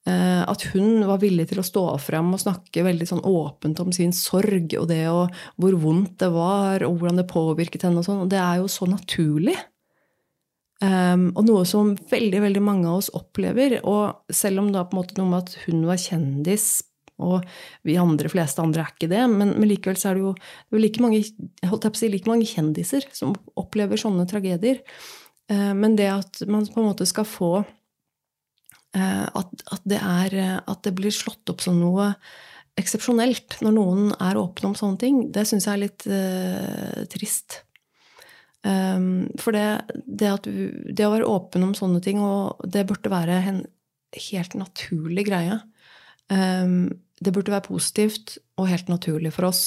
Uh, at hun var villig til å stå frem og snakke veldig sånn åpent om sin sorg og det og hvor vondt det var, og hvordan det påvirket henne. og sånn, og Det er jo så naturlig. Um, og noe som veldig veldig mange av oss opplever. Og selv om det er på en måte noe med at hun var kjendis, og vi andre, fleste andre er ikke det, men, men likevel så er det jo, det er like, mange, si, like mange kjendiser som opplever sånne tragedier. Uh, men det at man på en måte skal få uh, at, at, det er, at det blir slått opp som noe eksepsjonelt når noen er åpne om sånne ting, det syns jeg er litt uh, trist. Um, for det, det, at, det, å være åpen om sånne ting, og det burde være en helt naturlig greie. Um, det burde være positivt og helt naturlig for oss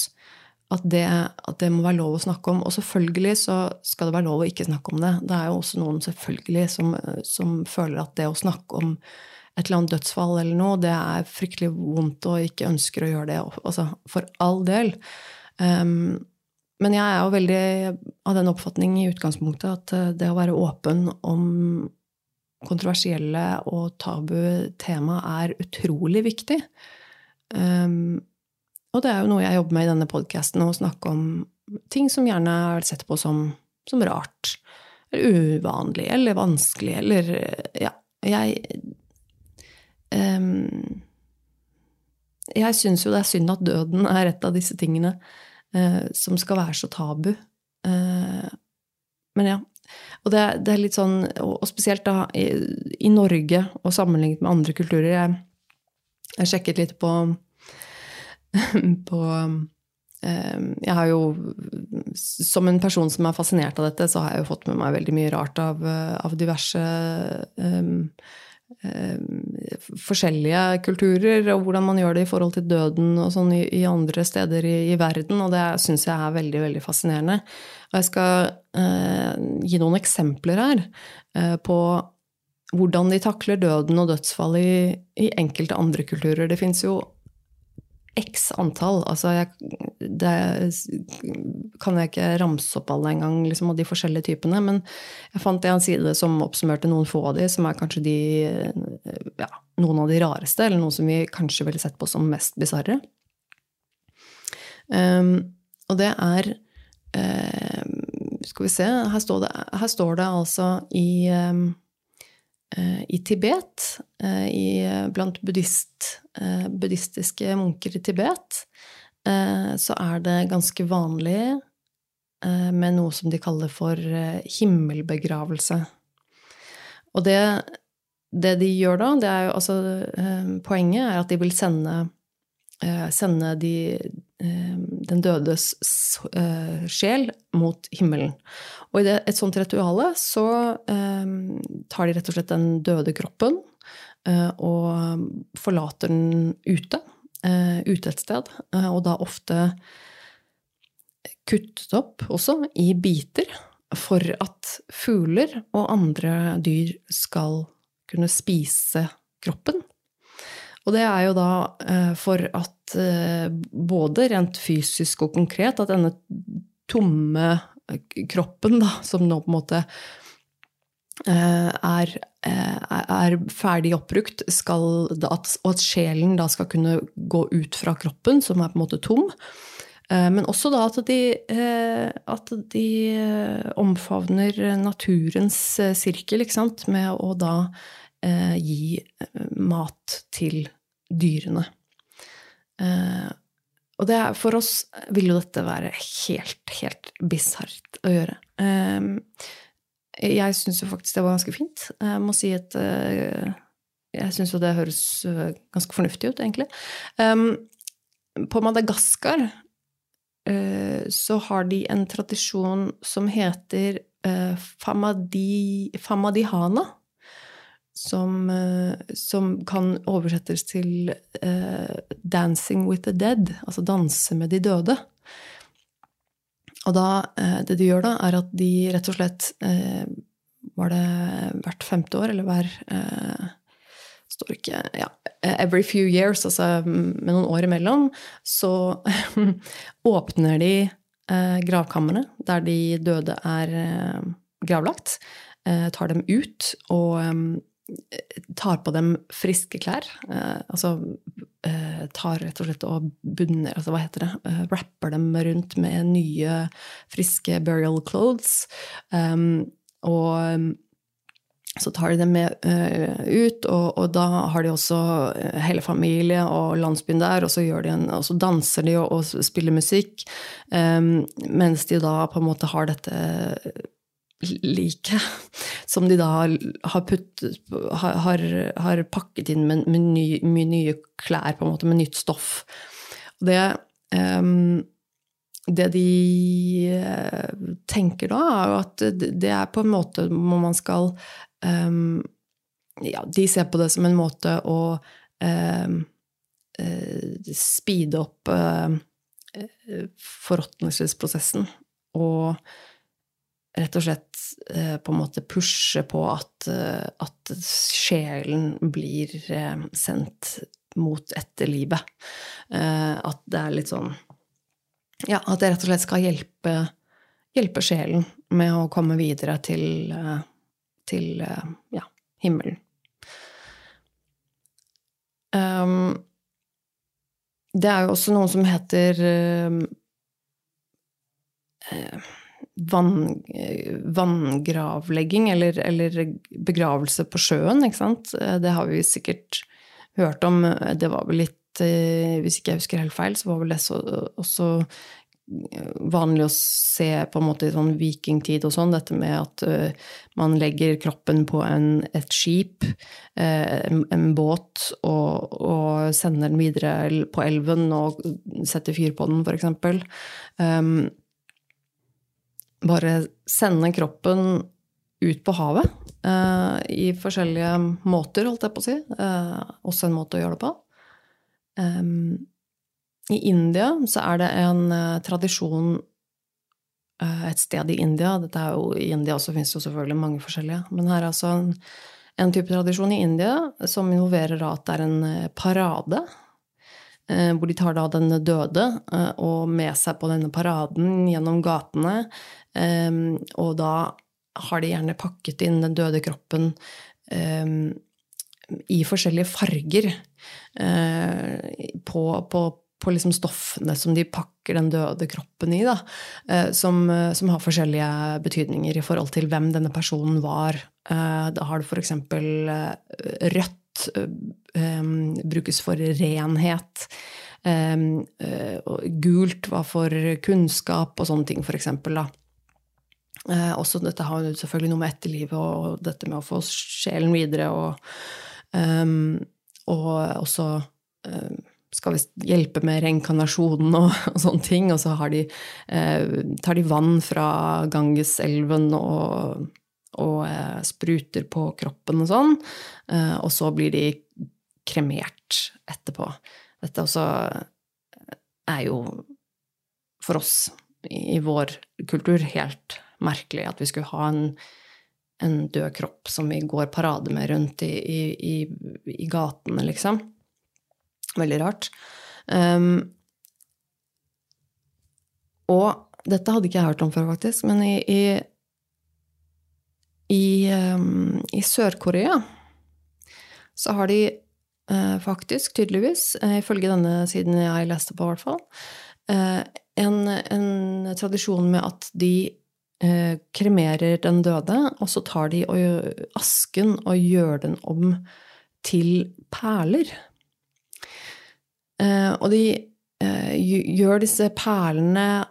at det, at det, må være lov å snakke om. Og selvfølgelig så skal det være lov å ikke snakke om det. Det er jo også noen selvfølgelig som, som føler at det å snakke om et eller annet dødsfall eller noe, det er fryktelig vondt og ikke ønsker å gjøre det. Altså, for all del. Um, men jeg er jo veldig av den oppfatning i utgangspunktet at eh, det å være åpen om kontroversielle og tabu tema er utrolig viktig. Um, og det er jo noe jeg jobber med i denne podkasten, å snakke om ting som gjerne er sett på som, som rart. Eller uvanlig, eller vanskelig, eller Ja, jeg um, Jeg syns jo det er synd at døden er et av disse tingene eh, som skal være så tabu. Eh, men ja. Og det, det, er litt sånn, og spesielt da i, i, Norge og sammenlignet med andre kulturer Jeg, jeg sjekket litt på, på eh, jeg har jo, Som en person som er fascinert av dette, så har jeg jo fått med meg veldig mye rart av, av diverse um, Eh, forskjellige kulturer, og hvordan man gjør det i forhold til døden og sånn i, i andre steder i, i verden. Og det syns jeg er veldig, veldig fascinerende. Og jeg skal eh, gi noen eksempler her eh, på hvordan de takler døden og dødsfall i, i enkelte andre kulturer. Det fins jo x antall. Altså jeg, det kan jeg ikke ramse opp alle engang, liksom, og de forskjellige typene. Men jeg fant en side som oppsummerte noen få av de, som er kanskje de, ja, noen av de rareste, eller noen som vi kanskje ville sett på som mest bisarre. Um, og det er um, Skal vi se, her står det, her står det altså i um, i Tibet, i, blant buddhist, buddhistiske munker i Tibet, så er det ganske vanlig med noe som de kaller for himmelbegravelse. Og det, det de gjør da, det er jo altså Poenget er at de vil sende Eh, sende de, eh, den dødes eh, sjel mot himmelen. Og i det, et sånt rituale så tar de rett og slett den døde kroppen og forlater den ute, ute et sted, og da ofte kuttet opp også i biter for at fugler og andre dyr skal kunne spise kroppen. Og det er jo da eh, for at eh, både rent fysisk og konkret at denne tomme eh, kroppen, da, som nå på en måte er, er ferdig oppbrukt, skal, og at sjelen da skal kunne gå ut fra kroppen, som er på en måte tom. Men også da at de, at de omfavner naturens sirkel, med å da eh, gi eh, mat til dyrene. Eh, og det, for oss vil jo dette være helt, helt bisart å gjøre. Eh, jeg syns jo faktisk det var ganske fint. Jeg må si at eh, jeg syns jo det høres eh, ganske fornuftig ut, egentlig. på Madagaskar så har de en tradisjon som heter famadi, famadihana som, eh, som, kan oversettes til uh, 'dancing with the dead', altså danse med de døde. Og da, uh, det de gjør da, er at de rett og slett uh, Var det hvert femte år, eller hver står ikke ja, Every few years, altså med noen år imellom, så åpner de gravkamrene der de døde er gravlagt. Tar dem ut og tar på dem friske klær. Eh, altså eh, tar rett og slett og bunner altså Hva heter det? Eh, rapper dem rundt med nye, friske burial clothes. Um, og så tar de dem med uh, ut, og, og, da har de også hele familie og landsbyen der, og så, en, og så danser de og, og spiller musikk, um, mens de da på en måte har dette like, som de da har, puttet, har, har pakket inn med, med, ny, med, nye klær, på en måte, med nytt stoff. Det, um, det de uh, tenker da, er jo at det er på en måte hvor man skal um, Ja, de ser på det som en måte å um, uh, speede opp uh, forråtnelsesprosessen. Og rett og slett eh, på en måte pushe på at, eh, at sjelen blir eh, sendt mot etterlivet. At det er litt sånn Ja, at det rett og slett skal hjelpe, hjelpe sjelen med å komme videre til, til ja, himmelen. Um, det er jo også noe som heter uh, vann, vanngravlegging, eller, eller, begravelse på sjøen, ikke sant. Det har vi sikkert hørt om. Det var vel litt eh, Hvis ikke jeg husker helt feil, så var vel det så, også vanlig å se på en måte i sånn vikingtid og sånn, dette med at uh, man legger kroppen på en, et skip, uh, en, en, båt, og, og, sender den videre på elven og setter fyr på den, f.eks. Um, bare sende kroppen ut på havet uh, i forskjellige måter, holdt jeg på å si. Uh, også en måte å gjøre det på. Um, I India så er det en uh, tradisjon et sted i India Dette er jo, I India også finnes det jo selvfølgelig mange forskjellige. Men her er altså en, en type tradisjon i India som involverer at det er en parade. Eh, hvor de tar da den døde og med seg på denne paraden gjennom gatene. Og da har de gjerne pakket inn den døde kroppen i forskjellige farger på, på på liksom stoffene som de pakker den døde kroppen i, da, eh, som, eh, som, har forskjellige betydninger i forhold til hvem denne personen var. Eh, da har du f.eks. rødt brukes for renhet. Gult var for kunnskap og sånne ting, for eksempel Også dette har jo selvfølgelig noe med etterlivet og dette med å få sjelen videre og, og også skal vi hjelpe med reinkarnasjonen og, og, sånne ting. Og så de, eh, tar de vann fra Gangeselven og, og eh, spruter på kroppen og sånn. Eh, og så blir de kremert etterpå. Dette også er jo for oss i, i vår kultur helt merkelig at vi skulle ha en, en død kropp som vi går parade med rundt i, i, i gatene, liksom. Veldig rart. Um, og dette hadde ikke jeg hørt om før, faktisk, men i, i, i, um, i Sør-Korea så har de faktisk, tydeligvis, uh, ifølge denne siden jeg leste på, i hvert fall, uh, en, en, tradisjon med at de kremerer den døde, og så tar de asken og gjør den om til perler. Eh, og de eh, gjør disse perlene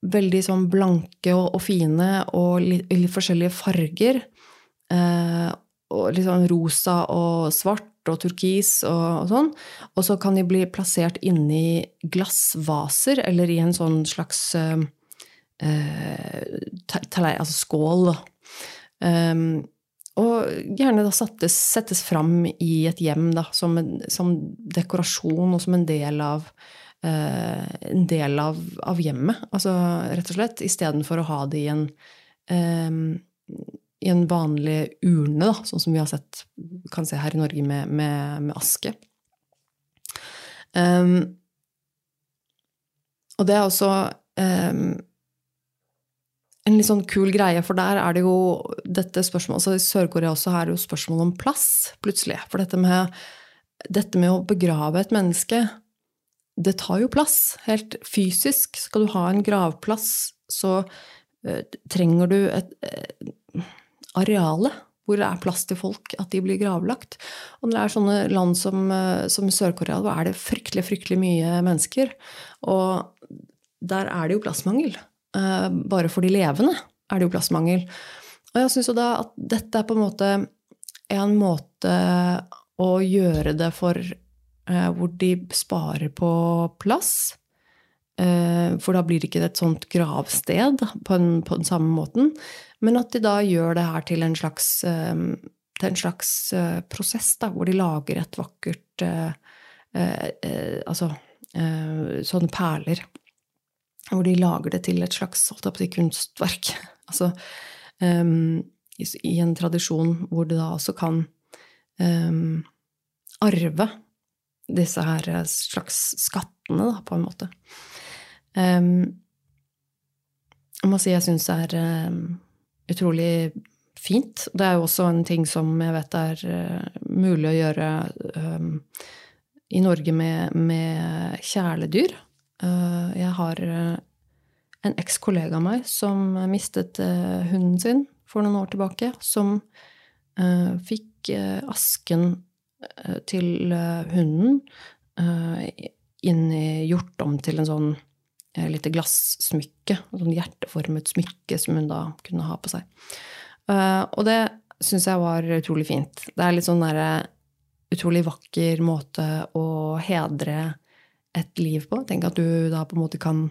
veldig sånn blanke og, fine og litt, forskjellige farger. Eh, og litt sånn rosa og svart og turkis og, og, sånn. Og så kan de bli plassert inni glassvaser eller i en sånn slags uh, uh, altså skål. Um, og gjerne da settes, settes fram i et hjem da, som, en, som, dekorasjon og som en del av, eh, en del av, av, hjemmet. Altså rett og slett. Istedenfor å ha det i en, eh, i en vanlig urne, da, sånn som vi har sett, kan se her i Norge med, med, med aske. Um, og det er også um, en litt sånn kul greie, for der er det jo dette spørsmålet altså I Sør-Korea også er det jo spørsmål om plass, plutselig. For dette med, dette med å begrave et menneske, det tar jo plass. Helt fysisk. Skal du ha en gravplass, så uh, trenger du et uh, areale hvor det er plass til folk, at de blir gravlagt. Og når det er sånne land som, uh, som Sør-Korea, da er det fryktelig, fryktelig mye mennesker. Og der er det jo plassmangel. Eh, bare for de levende er det jo plassmangel. Og jeg syns jo da at dette er på en måte en måte å gjøre det for eh, hvor de sparer på plass. Eh, for da blir det ikke et sånt gravsted på den, på den samme måten. Men at de da gjør det her til en slags, til en slags prosess, da, hvor de lager et vakkert Altså sånne perler hvor de lager det til et slags kunstverk. Altså um, i, en tradisjon hvor du da også kan um, arve disse her eh, slags skattene, da, på en måte. Um, jeg må si jeg syns det er um, utrolig fint. Det er jo også en ting som jeg vet er uh, mulig å gjøre um, i Norge med, med kjæledyr. Uh, jeg har en en ekskollega av meg som mistet uh, hunden sin for noen år tilbake, som fikk asken til hunden inn i gjort om til en sånn lite glassmykke, et sånn hjerteformet smykke som hun da kunne ha på seg. Og det syns jeg var utrolig fint. Det er litt sånn derre utrolig vakker måte å hedre et liv på. Tenk at du da på en måte kan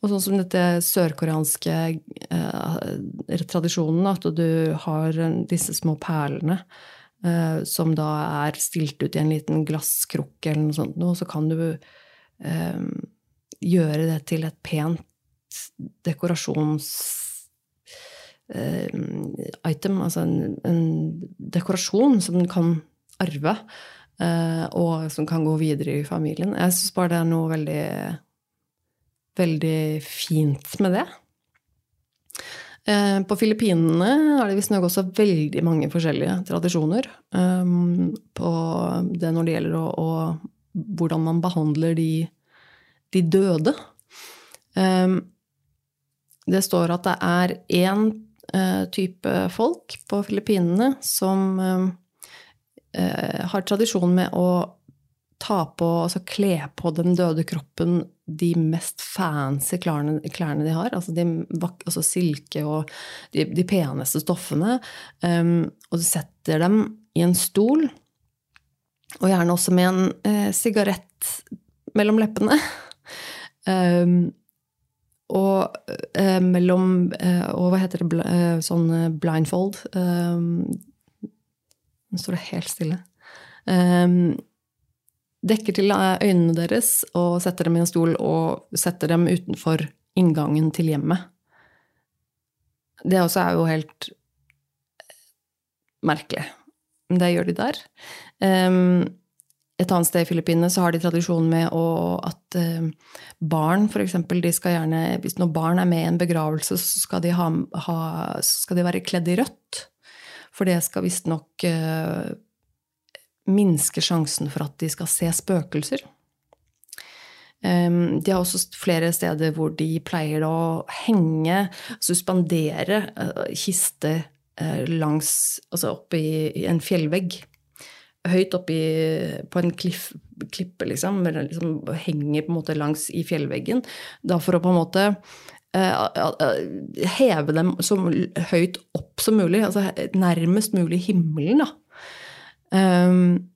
Og sånn som dette sørkoreanske eh, tradisjonen, at du har disse små perlene eh, som da er stilt ut i en liten glasskrukke eller noe sånt, og så kan du eh, gjøre det til et pent dekorasjons... item, altså en, en, dekorasjon som den kan arve, og som kan gå videre i familien. Jeg syns bare det er noe veldig veldig fint med det. På Filippinene er det visstnok også veldig mange forskjellige tradisjoner på det når det gjelder å, å hvordan man behandler de, de døde. Um, det står at det er én uh, type folk på Filippinene som uh, har tradisjon med å ta på, altså kle på den døde kroppen de mest fancy klærne, klærne de har. Altså, de, altså silke og de, de peneste stoffene. Um, og du setter dem i en stol og gjerne også med en eh, sigarett mellom leppene. Um, og eh, mellom eh, Og hva heter det? Eh, sånn eh, blindfold. Um, nå står det helt stille. Um, dekker til øynene deres og setter dem i en stol og setter dem utenfor inngangen til hjemmet. Det også er jo helt merkelig. Det gjør de der. Um, et annet sted i Filippinene så har de tradisjon med å, at uh, barn, eksempel, de skal gjerne Hvis noen barn er med i en begravelse, så skal de, ha, ha, skal de være kledd i rødt. For det skal visstnok eh, minske sjansen for at de skal se spøkelser. Um, de har også flere steder hvor de pleier å henge, suspendere uh, kister uh, langs Altså oppi en fjellvegg høyt oppi på en kliff, klippe, liksom, liksom, henger på en måte langs i fjellveggen. Da for å på en måte eh, heve dem så høyt opp som mulig, altså nærmest mulig himmelen, da. Um,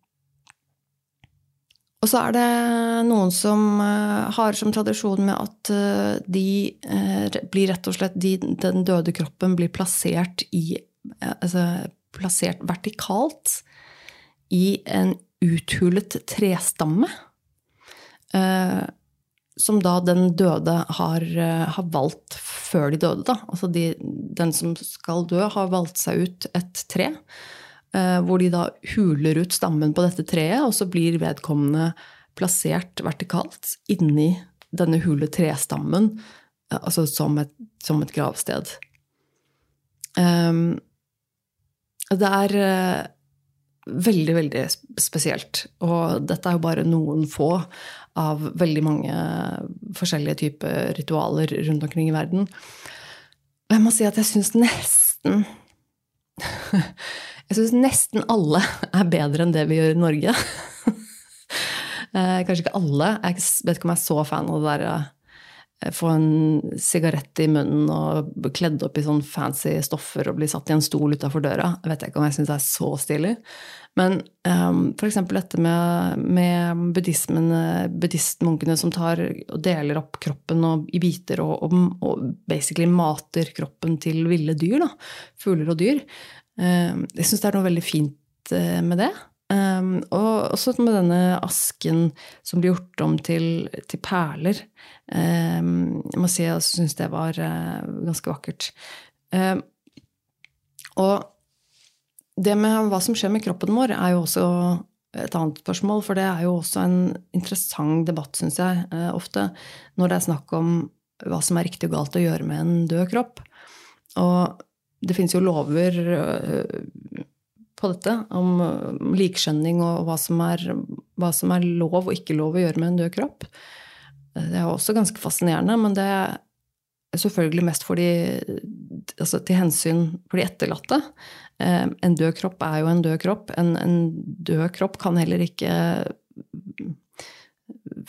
og så er det noen som uh, har som tradisjon med at uh, de blir rett og slett de, Den døde kroppen blir plassert i Altså plassert vertikalt i en uthulet trestamme. Eh, som da den døde har, eh, har, valgt før de døde, da. Altså de, den som skal dø, har valgt seg ut et tre. Eh, hvor de da huler ut stammen på dette treet, og så blir vedkommende plassert vertikalt inni denne hule trestammen, altså som et, som et gravsted. Um, det er veldig, veldig spesielt. Og dette er jo bare noen få av veldig mange forskjellige typer ritualer rundt omkring i verden. Og jeg må si at jeg syns nesten Jeg syns nesten alle er bedre enn det vi gjør i Norge. Eh, kanskje ikke alle. Jeg vet ikke om jeg er så fan av det derre eh, få en sigarett i munnen og kledd opp i sånn fancy stoffer og bli satt i en stol utafor døra. Jeg vet ikke om jeg syns det er så stilig. Men um, f.eks. dette med, med buddhismen, buddhistmunkene som tar og deler opp kroppen og, i biter og, og, og, basically mater kroppen til ville dyr, da, fugler og dyr. Um, jeg syns det er noe veldig fint uh, med det. Um, og også med denne asken som blir gjort om til, til perler. Um, jeg må si jeg syns det var uh, ganske vakkert. Um, og det med hva som skjer med kroppen vår, er jo også et annet spørsmål. For det er jo også en interessant debatt, syns jeg, uh, ofte, når det er snakk om hva som er riktig og galt å gjøre med en død kropp. Og det finnes jo lover uh, på dette, om likskjønning og hva som, er, hva som, er, lov og ikke lov å gjøre med en død kropp. Det er også ganske fascinerende, men det er selvfølgelig mest for altså til hensyn for de etterlatte. Eh, en død kropp er jo en død kropp. En, en død kropp kan heller ikke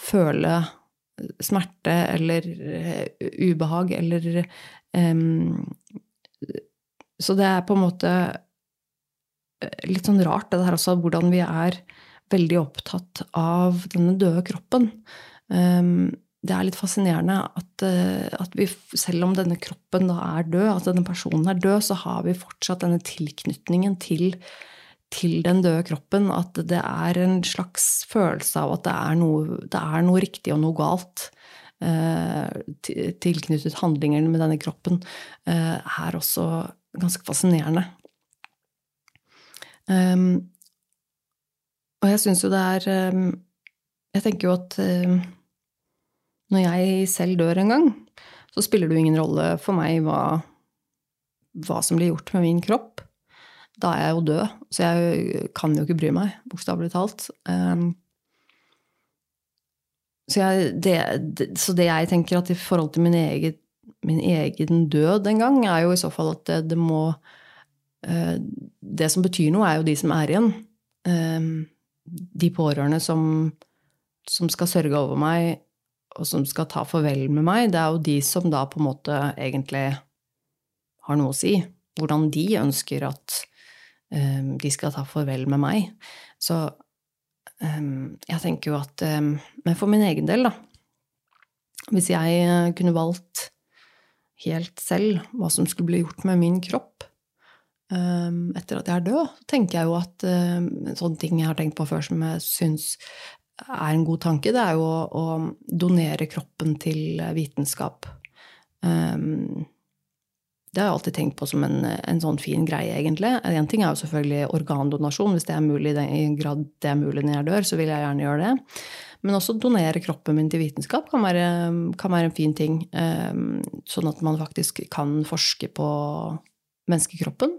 føle smerte eller eh, ubehag eller um, Så det er på en måte litt sånn rart, det der også, hvordan vi er veldig opptatt av denne døde kroppen. Um, det er litt fascinerende at, uh, at, vi, selv om denne kroppen da er død, at denne personen er død, så har vi fortsatt denne tilknytningen til, til den døde kroppen. At det er en slags følelse av at det er noe, det er noe riktig og noe galt tilknyttet handlinger med denne kroppen, er også ganske fascinerende. Um, og jeg syns jo det er um, Jeg tenker jo at um, når jeg selv dør en gang, så spiller det jo ingen rolle for meg hva, hva som blir gjort med min kropp. Da er jeg jo død, så jeg kan jo ikke bry meg, bokstavelig talt. Så, jeg, det, det, så, det, jeg tenker at i forhold til min egen, min egen død en gang, er jo i så fall at det, det må Det som betyr noe, er jo de som er igjen. Um, de pårørende som, som skal sørge over meg, og som skal ta farvel med meg, det er jo de som da på en måte egentlig har noe å si. Hvordan de ønsker at um, de skal ta farvel med meg. Så um, jeg tenker jo at Men for min egen del, da Hvis jeg kunne valgt helt selv hva som skulle bli gjort med min kropp etter at jeg er død, så tenker jeg jo at sånne ting jeg har tenkt på før som jeg syns er en god tanke, det er jo å, å donere kroppen til vitenskap. Um, det har jeg alltid tenkt på som en, en sånn fin greie, egentlig. En ting er jo selvfølgelig organdonasjon. Hvis det er mulig, i den grad det er mulig når jeg dør, så vil jeg gjerne gjøre det. Men også donere kroppen min til vitenskap kan være, kan være en fin ting. Um, sånn at man faktisk kan forske på menneskekroppen.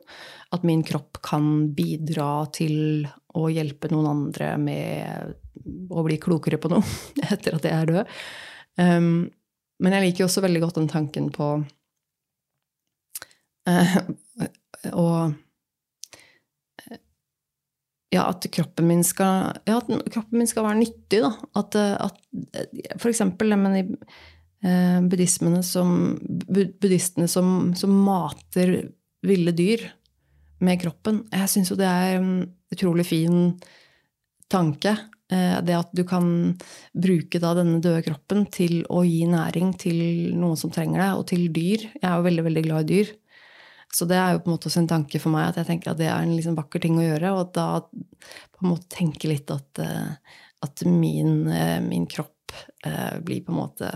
At min kropp kan bidra til å hjelpe noen andre med å bli klokere på noe etter at jeg er død. Um, men jeg liker også veldig godt den tanken på uh, og, ja, at kroppen min skal, ja, at kroppen min skal være nyttig. Da. At, at for eksempel men i eh, buddhismene som, buddhistene som, som, mater ville dyr med kroppen. Jeg syns jo det er en utrolig fin tanke. Eh, det at du kan bruke denne døde kroppen til å gi næring til noen som trenger det, og til dyr. Jeg er jo veldig, veldig glad i dyr. Så det er jo på en måte også en tanke for meg at jeg tenker at det er en liksom vakker ting å gjøre. Og da på en måte tenke litt at, eh, at min, eh, min, kropp blir på en måte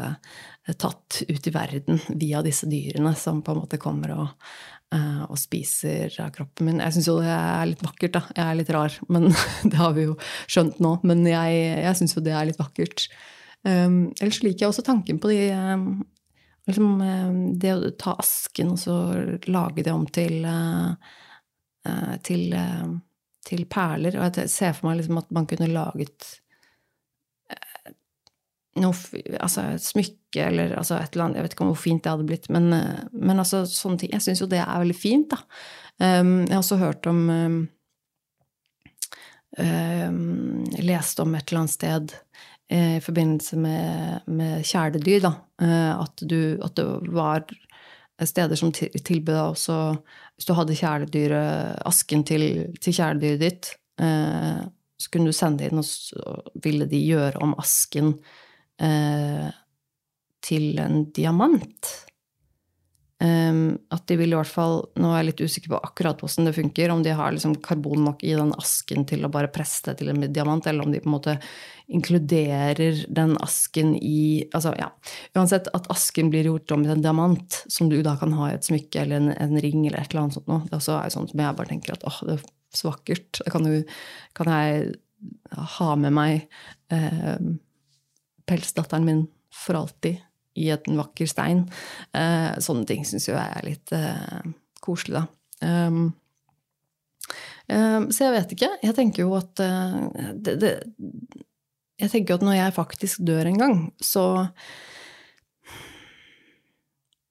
tatt ut i verden via disse dyrene som på en måte kommer og, og spiser av kroppen min. Jeg syns jo det er litt vakkert, da. Jeg er litt rar, men det har vi jo skjønt nå. Men jeg, jeg syns jo det er litt vakkert. Um, ellers liker jeg også tanken på de um, liksom, um, Det å ta asken og så lage det om til uh, uh, til, uh, til, perler. Og jeg ser for meg liksom at man kunne laget noe, altså et smykke eller altså et eller annet. Jeg vet ikke om hvor fint det hadde blitt, men, eh, men altså sånne ting. Jeg syns jo det er veldig fint, da. Um, jeg har også hørt om um, um, Leste om et eller annet sted uh, i forbindelse med, med kjæledyr, da, uh, at, du, at, det var steder som tilbød deg også Hvis du hadde kjæledyret, asken til, til kjæledyret ditt, uh, så kunne du sende inn, og så ville de gjøre om asken eh, til en diamant. Um, at de vil i hvert fall Nå er jeg litt usikker på akkurat hvordan det funker. Om de har liksom karbon nok i den asken til å bare presse det til en diamant, eller om de på en måte inkluderer den asken i altså ja, Uansett, at asken blir gjort om til en diamant, som du da kan ha i et smykke eller en, en ring eller et eller annet sånt noe. Det også er sånn som jeg bare tenker at åh, det er så vakkert. Det kan, jo, kan jeg ha med meg eh, pelsdatteren min for alltid i en vakker stein. Eh, sånne ting syns jo jeg er litt eh, koselig, da. Um, um, så jeg vet ikke. Jeg tenker jo at uh, det, det, Jeg tenker at når jeg faktisk dør en gang, så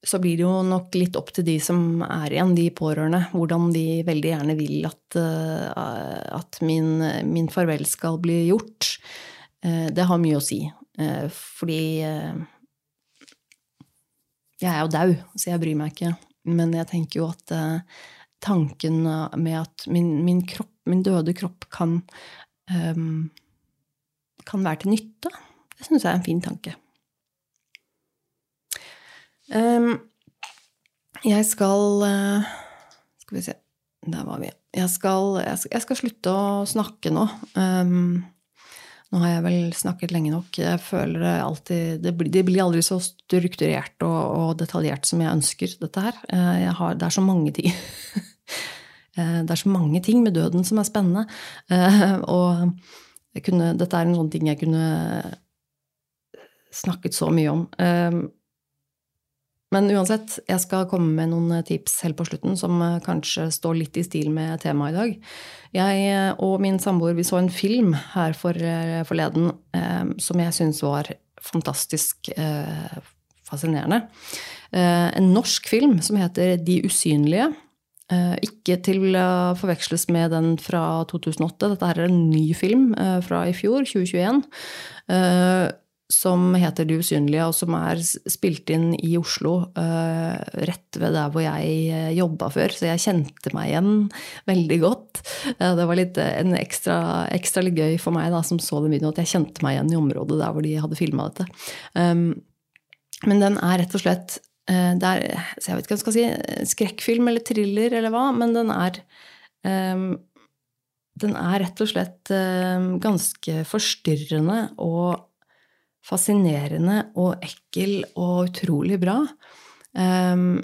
så blir det jo nok litt opp til de som er igjen, de pårørende, hvordan de veldig gjerne vil at, at min, min farvel skal bli gjort. Det har mye å si. Eh, fordi eh, jeg er jo dau, så jeg bryr meg ikke. Men jeg tenker jo at eh, tanken med at min, min kropp, min døde kropp, kan, um, kan være til nytte, det syns jeg er en fin tanke. Um, jeg skal Skal vi se Der var vi. Jeg skal, jeg skal, jeg skal slutte å snakke nå. Um, Nå har jeg vel snakket lenge nok. Jeg føler det alltid Det blir, det blir aldri så strukturert og, og, detaljert som jeg ønsker, dette her. Har, det er så mange ting. det er så mange ting med døden som er spennende. Og kunne, dette er en sånn ting jeg kunne snakket så mye om. Men uansett, jeg skal komme med noen tips helt på slutten som eh, kanskje står litt i stil med temaet i dag. Jeg eh, og min samboer vi så en film her for, eh, forleden eh, som jeg syns var fantastisk eh, fascinerende. Eh, en norsk film som heter De usynlige. Ikke til å forveksles med den fra 2008. Dette er en ny film fra i fjor, 2021 som heter De usynlige, og som er spilt inn i Oslo, uh, rett ved der hvor jeg eh, jobba før. Så jeg kjente meg igjen veldig godt. Uh, det var litt, en ekstra, ekstra litt gøy for meg da, som så den videoen, at jeg kjente meg igjen i området der hvor de hadde filma dette. Um, men den er rett og slett det er, jeg vet ikke hva jeg skal si, skrekkfilm eller thriller eller hva, men den er um, den er rett og slett ganske forstyrrende og fascinerende og ekkel og utrolig bra. Um,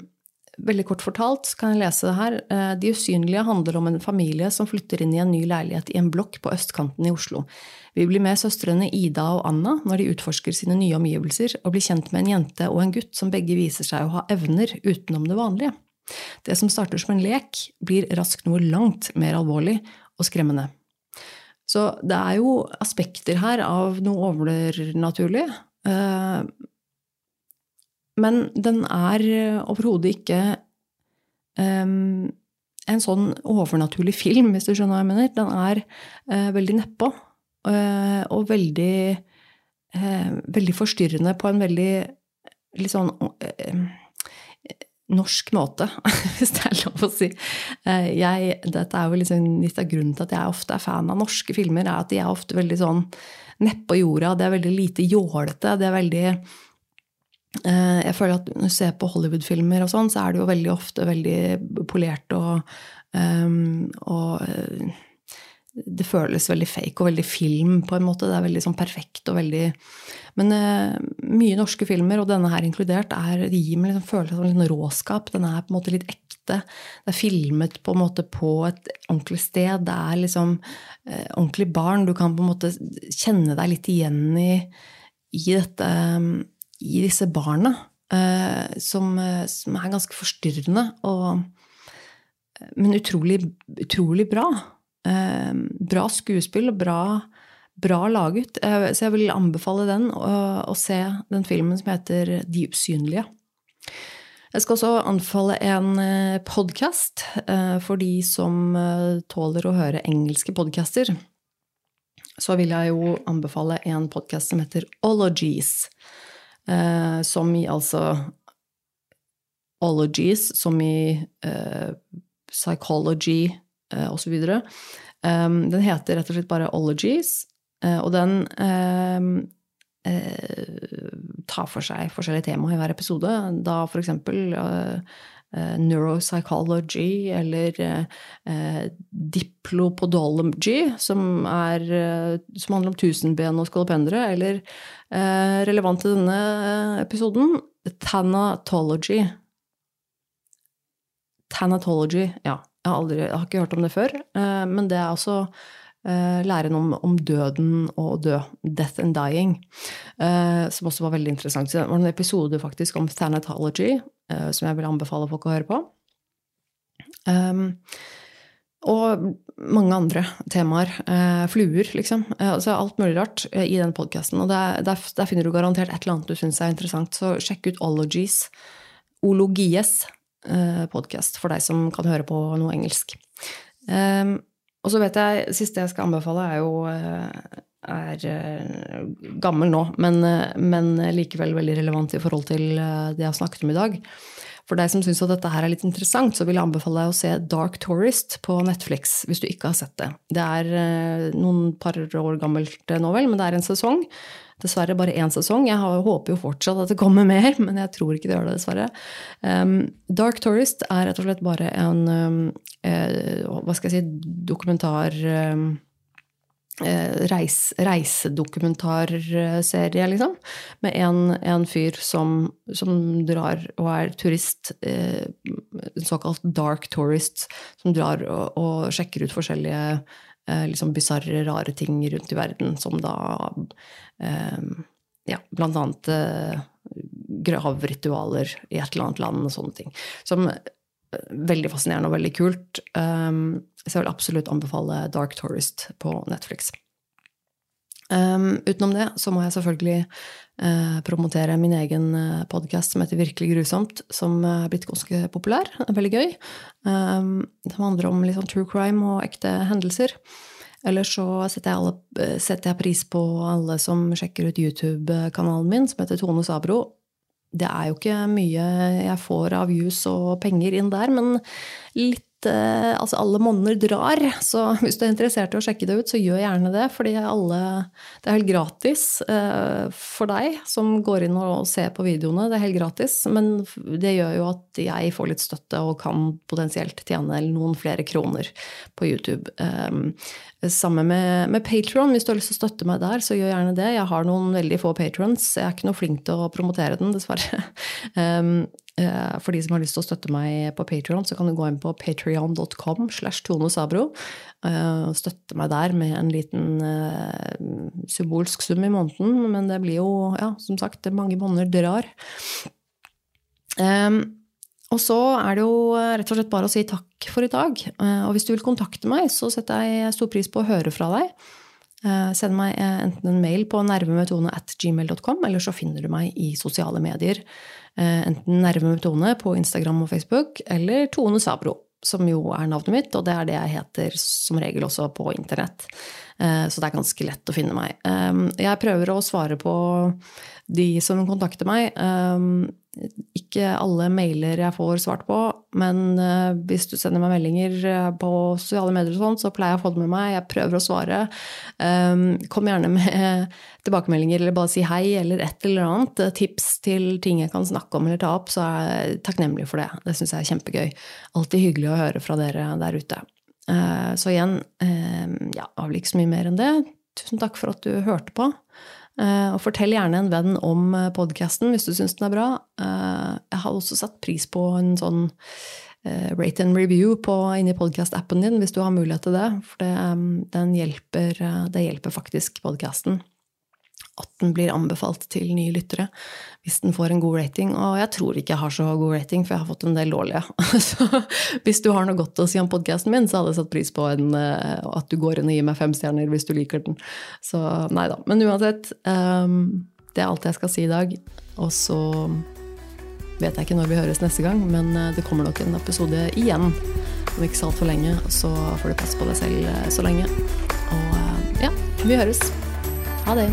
veldig kort fortalt kan jeg lese det her. Uh, De usynlige handler om en familie som flytter inn i en ny leilighet i en blokk på østkanten i Oslo. Vi blir med søstrene Ida og Anna når de utforsker sine nye omgivelser og blir kjent med en jente og en gutt som begge viser seg å ha evner utenom det vanlige. Det som starter som en lek, blir raskt noe langt mer alvorlig og skremmende. Så det er jo aspekter her av noe overnaturlig. Eh, men den er overhodet ikke um, en sånn overnaturlig film, hvis du skjønner hva jeg mener. Den er uh, veldig nedpå. Og veldig, veldig forstyrrende på en veldig litt sånn norsk måte, hvis det er lov å si. Eh, jeg, dette er jo liksom litt av grunnen til at jeg ofte er fan av norske filmer, er at de er ofte veldig sånn nedpå jorda. Det er veldig lite jålete. Det er veldig eh, Jeg føler at når du ser på Hollywood-filmer og sånn, så er det jo veldig ofte veldig polert og, um, og det føles veldig fake og veldig film, på en måte. Det er veldig sånn perfekt og veldig Men mye norske filmer, og denne her inkludert, er, gir meg liksom følelse av litt råskap. Den er på en måte litt ekte. Det er filmet på en måte på et ordentlig sted. Det er liksom eh, ordentlig barn. Du kan på en måte kjenne deg litt igjen i, i dette I disse barna. Eh, som, som, er ganske forstyrrende. Og, men utrolig, utrolig bra. Eh, bra skuespill og bra, bra laget. Eh, så jeg vil anbefale den, å se den filmen som heter De usynlige. Jeg skal også anbefale en eh, podkast eh, for de som tåler å høre engelske podcaster. Så vil jeg jo anbefale en podkast som heter Ologies. Som i altså Ologies, som i psychology Eh, osv. Den heter rett og slett bare Ologies, eh, og den um, tar for seg forskjellige temaer i hver episode. Da eksempel uh, neuropsychology eller uh, diplopodology, som, er, som handler om tusenben og skolopendere, eller relevant til denne episoden, thanatology. Thanatology, ja. Jeg har, aldri, jeg har ikke hørt om det før, eh, men det er altså eh, læren om, om, døden og dø. Death and dying. Eh, som også var veldig interessant. Det var en episode faktisk om thanatology som jeg vil anbefale folk å høre på. Og mange andre temaer. fluer, liksom. altså alt mulig rart i den podkasten. Og der, der, der, finner du garantert et eller annet du syns er interessant. Så sjekk ut Ologies. Ologies Eh, podkast for deg som kan høre på noe engelsk. Og så vet jeg, siste jeg skal anbefale, er jo eh, er uh, gammel nå, men, men, likevel veldig relevant i forhold til det jeg har snakket om i dag. For deg som syns at dette her er litt interessant, så vil jeg anbefale deg å se Dark Tourist på Netflix, hvis du ikke har sett det. Det er noen par år gammelt nå vel, men det er en sesong Dessverre bare én sesong. Jeg håper jo fortsatt at det kommer mer, men jeg tror ikke det gjør det, dessverre. Um, Dark Tourist er rett og slett bare en um, eh, hva skal jeg si, dokumentar um, reis, reisedokumentarserie, liksom. Med en, en fyr som, som, drar og er turist, en såkalt dark tourist, som drar og, og sjekker ut forskjellige liksom bisarre, rare ting rundt i verden, som da ja, blant annet gravritualer i et eller annet land og sånne ting. Som veldig fascinerende og veldig kult. Um, så jeg vil absolutt anbefale Dark Tourist på Netflix. Um, utenom det så må jeg selvfølgelig promotere min egen eh, podkast som heter Virkelig grusomt, som er blitt ganske populær. Veldig gøy. Um, som handler om litt sånn true crime og ekte hendelser. Ellers så setter jeg, alle, setter jeg pris på alle som sjekker ut YouTube-kanalen min, som heter Tone Sabro det er jo ikke mye jeg får av views og penger inn der, men litt eh, Altså, alle monner drar, så hvis du er interessert i å sjekke det ut, så gjør gjerne det. Fordi Det er helt gratis eh, for deg som går inn og ser på videoene. Det er helt gratis, men det gjør jo at jeg får litt støtte og kan potensielt tjene noen flere kroner på YouTube. Sammen med, med Patron. Hvis du har lyst til å støtte meg der, så gjør gjerne det. Jeg har noen veldig få patrons. Jeg er ikke noe flink til å promotere den, dessverre. Um, for de som har lyst til å støtte meg på Patron, så kan du gå inn på patrion.com slash tonosabro uh, og støtte meg der med en liten uh, symbolsk sum i måneden. Men det blir jo, ja, som sagt, mange måneder drar. Um, og så er det jo eh, rett og slett bare å si takk for i dag. Eh, og hvis du vil kontakte meg, så setter jeg stor pris på å høre fra deg. Eh, send meg enten en mail på nervemetone at gmail.com, eller så finner du meg i sosiale medier. Enten nervemetone på Instagram og Facebook, eller Tone Sabro, som jo er navnet mitt, og det er det jeg heter som regel også på internett. Så det er ganske lett å finne meg. Jeg prøver å svare på de som kontakter meg ikke alle mailer jeg får svart på, men uh, hvis du sender meg meldinger eh, på sosiale medier, og sånt, så pleier jeg å få det med meg. Jeg prøver å svare. Um, kom gjerne med tilbakemeldinger, eller bare si hei, eller et eller annet. Tips til ting jeg kan snakke om eller ta opp, så er jeg takknemlig for det. Det syns jeg er kjempegøy. Alltid hyggelig å høre fra dere der ute. Uh, så igjen, uh, ja, det vel ikke så mye mer enn det. Tusen takk for at du hørte på. Eh, og fortell gjerne en venn om eh, podkasten hvis du syns den er bra. Eh, jeg har også satt pris på en sånn rate and review på, inni podkast-appen din hvis du har mulighet til det. For det, hjelper, det hjelper faktisk podkasten at den blir anbefalt til nye lyttere hvis den får en god rating. Og jeg tror ikke jeg har så god rating, for jeg har fått en del dårlige. Så hvis du har noe godt å si om podkasten min, så hadde jeg satt pris på en, eh, at du går inn og gir meg fem stjerner hvis du liker den. Så nei da. Men uansett, um, det er alt jeg skal si i dag. Og så vet jeg ikke når vi høres neste gang, men eh, det kommer nok en episode igjen om ikke så altfor lenge. Så får du passe på deg selv eh, så lenge. Og ja, vi høres. Ha det.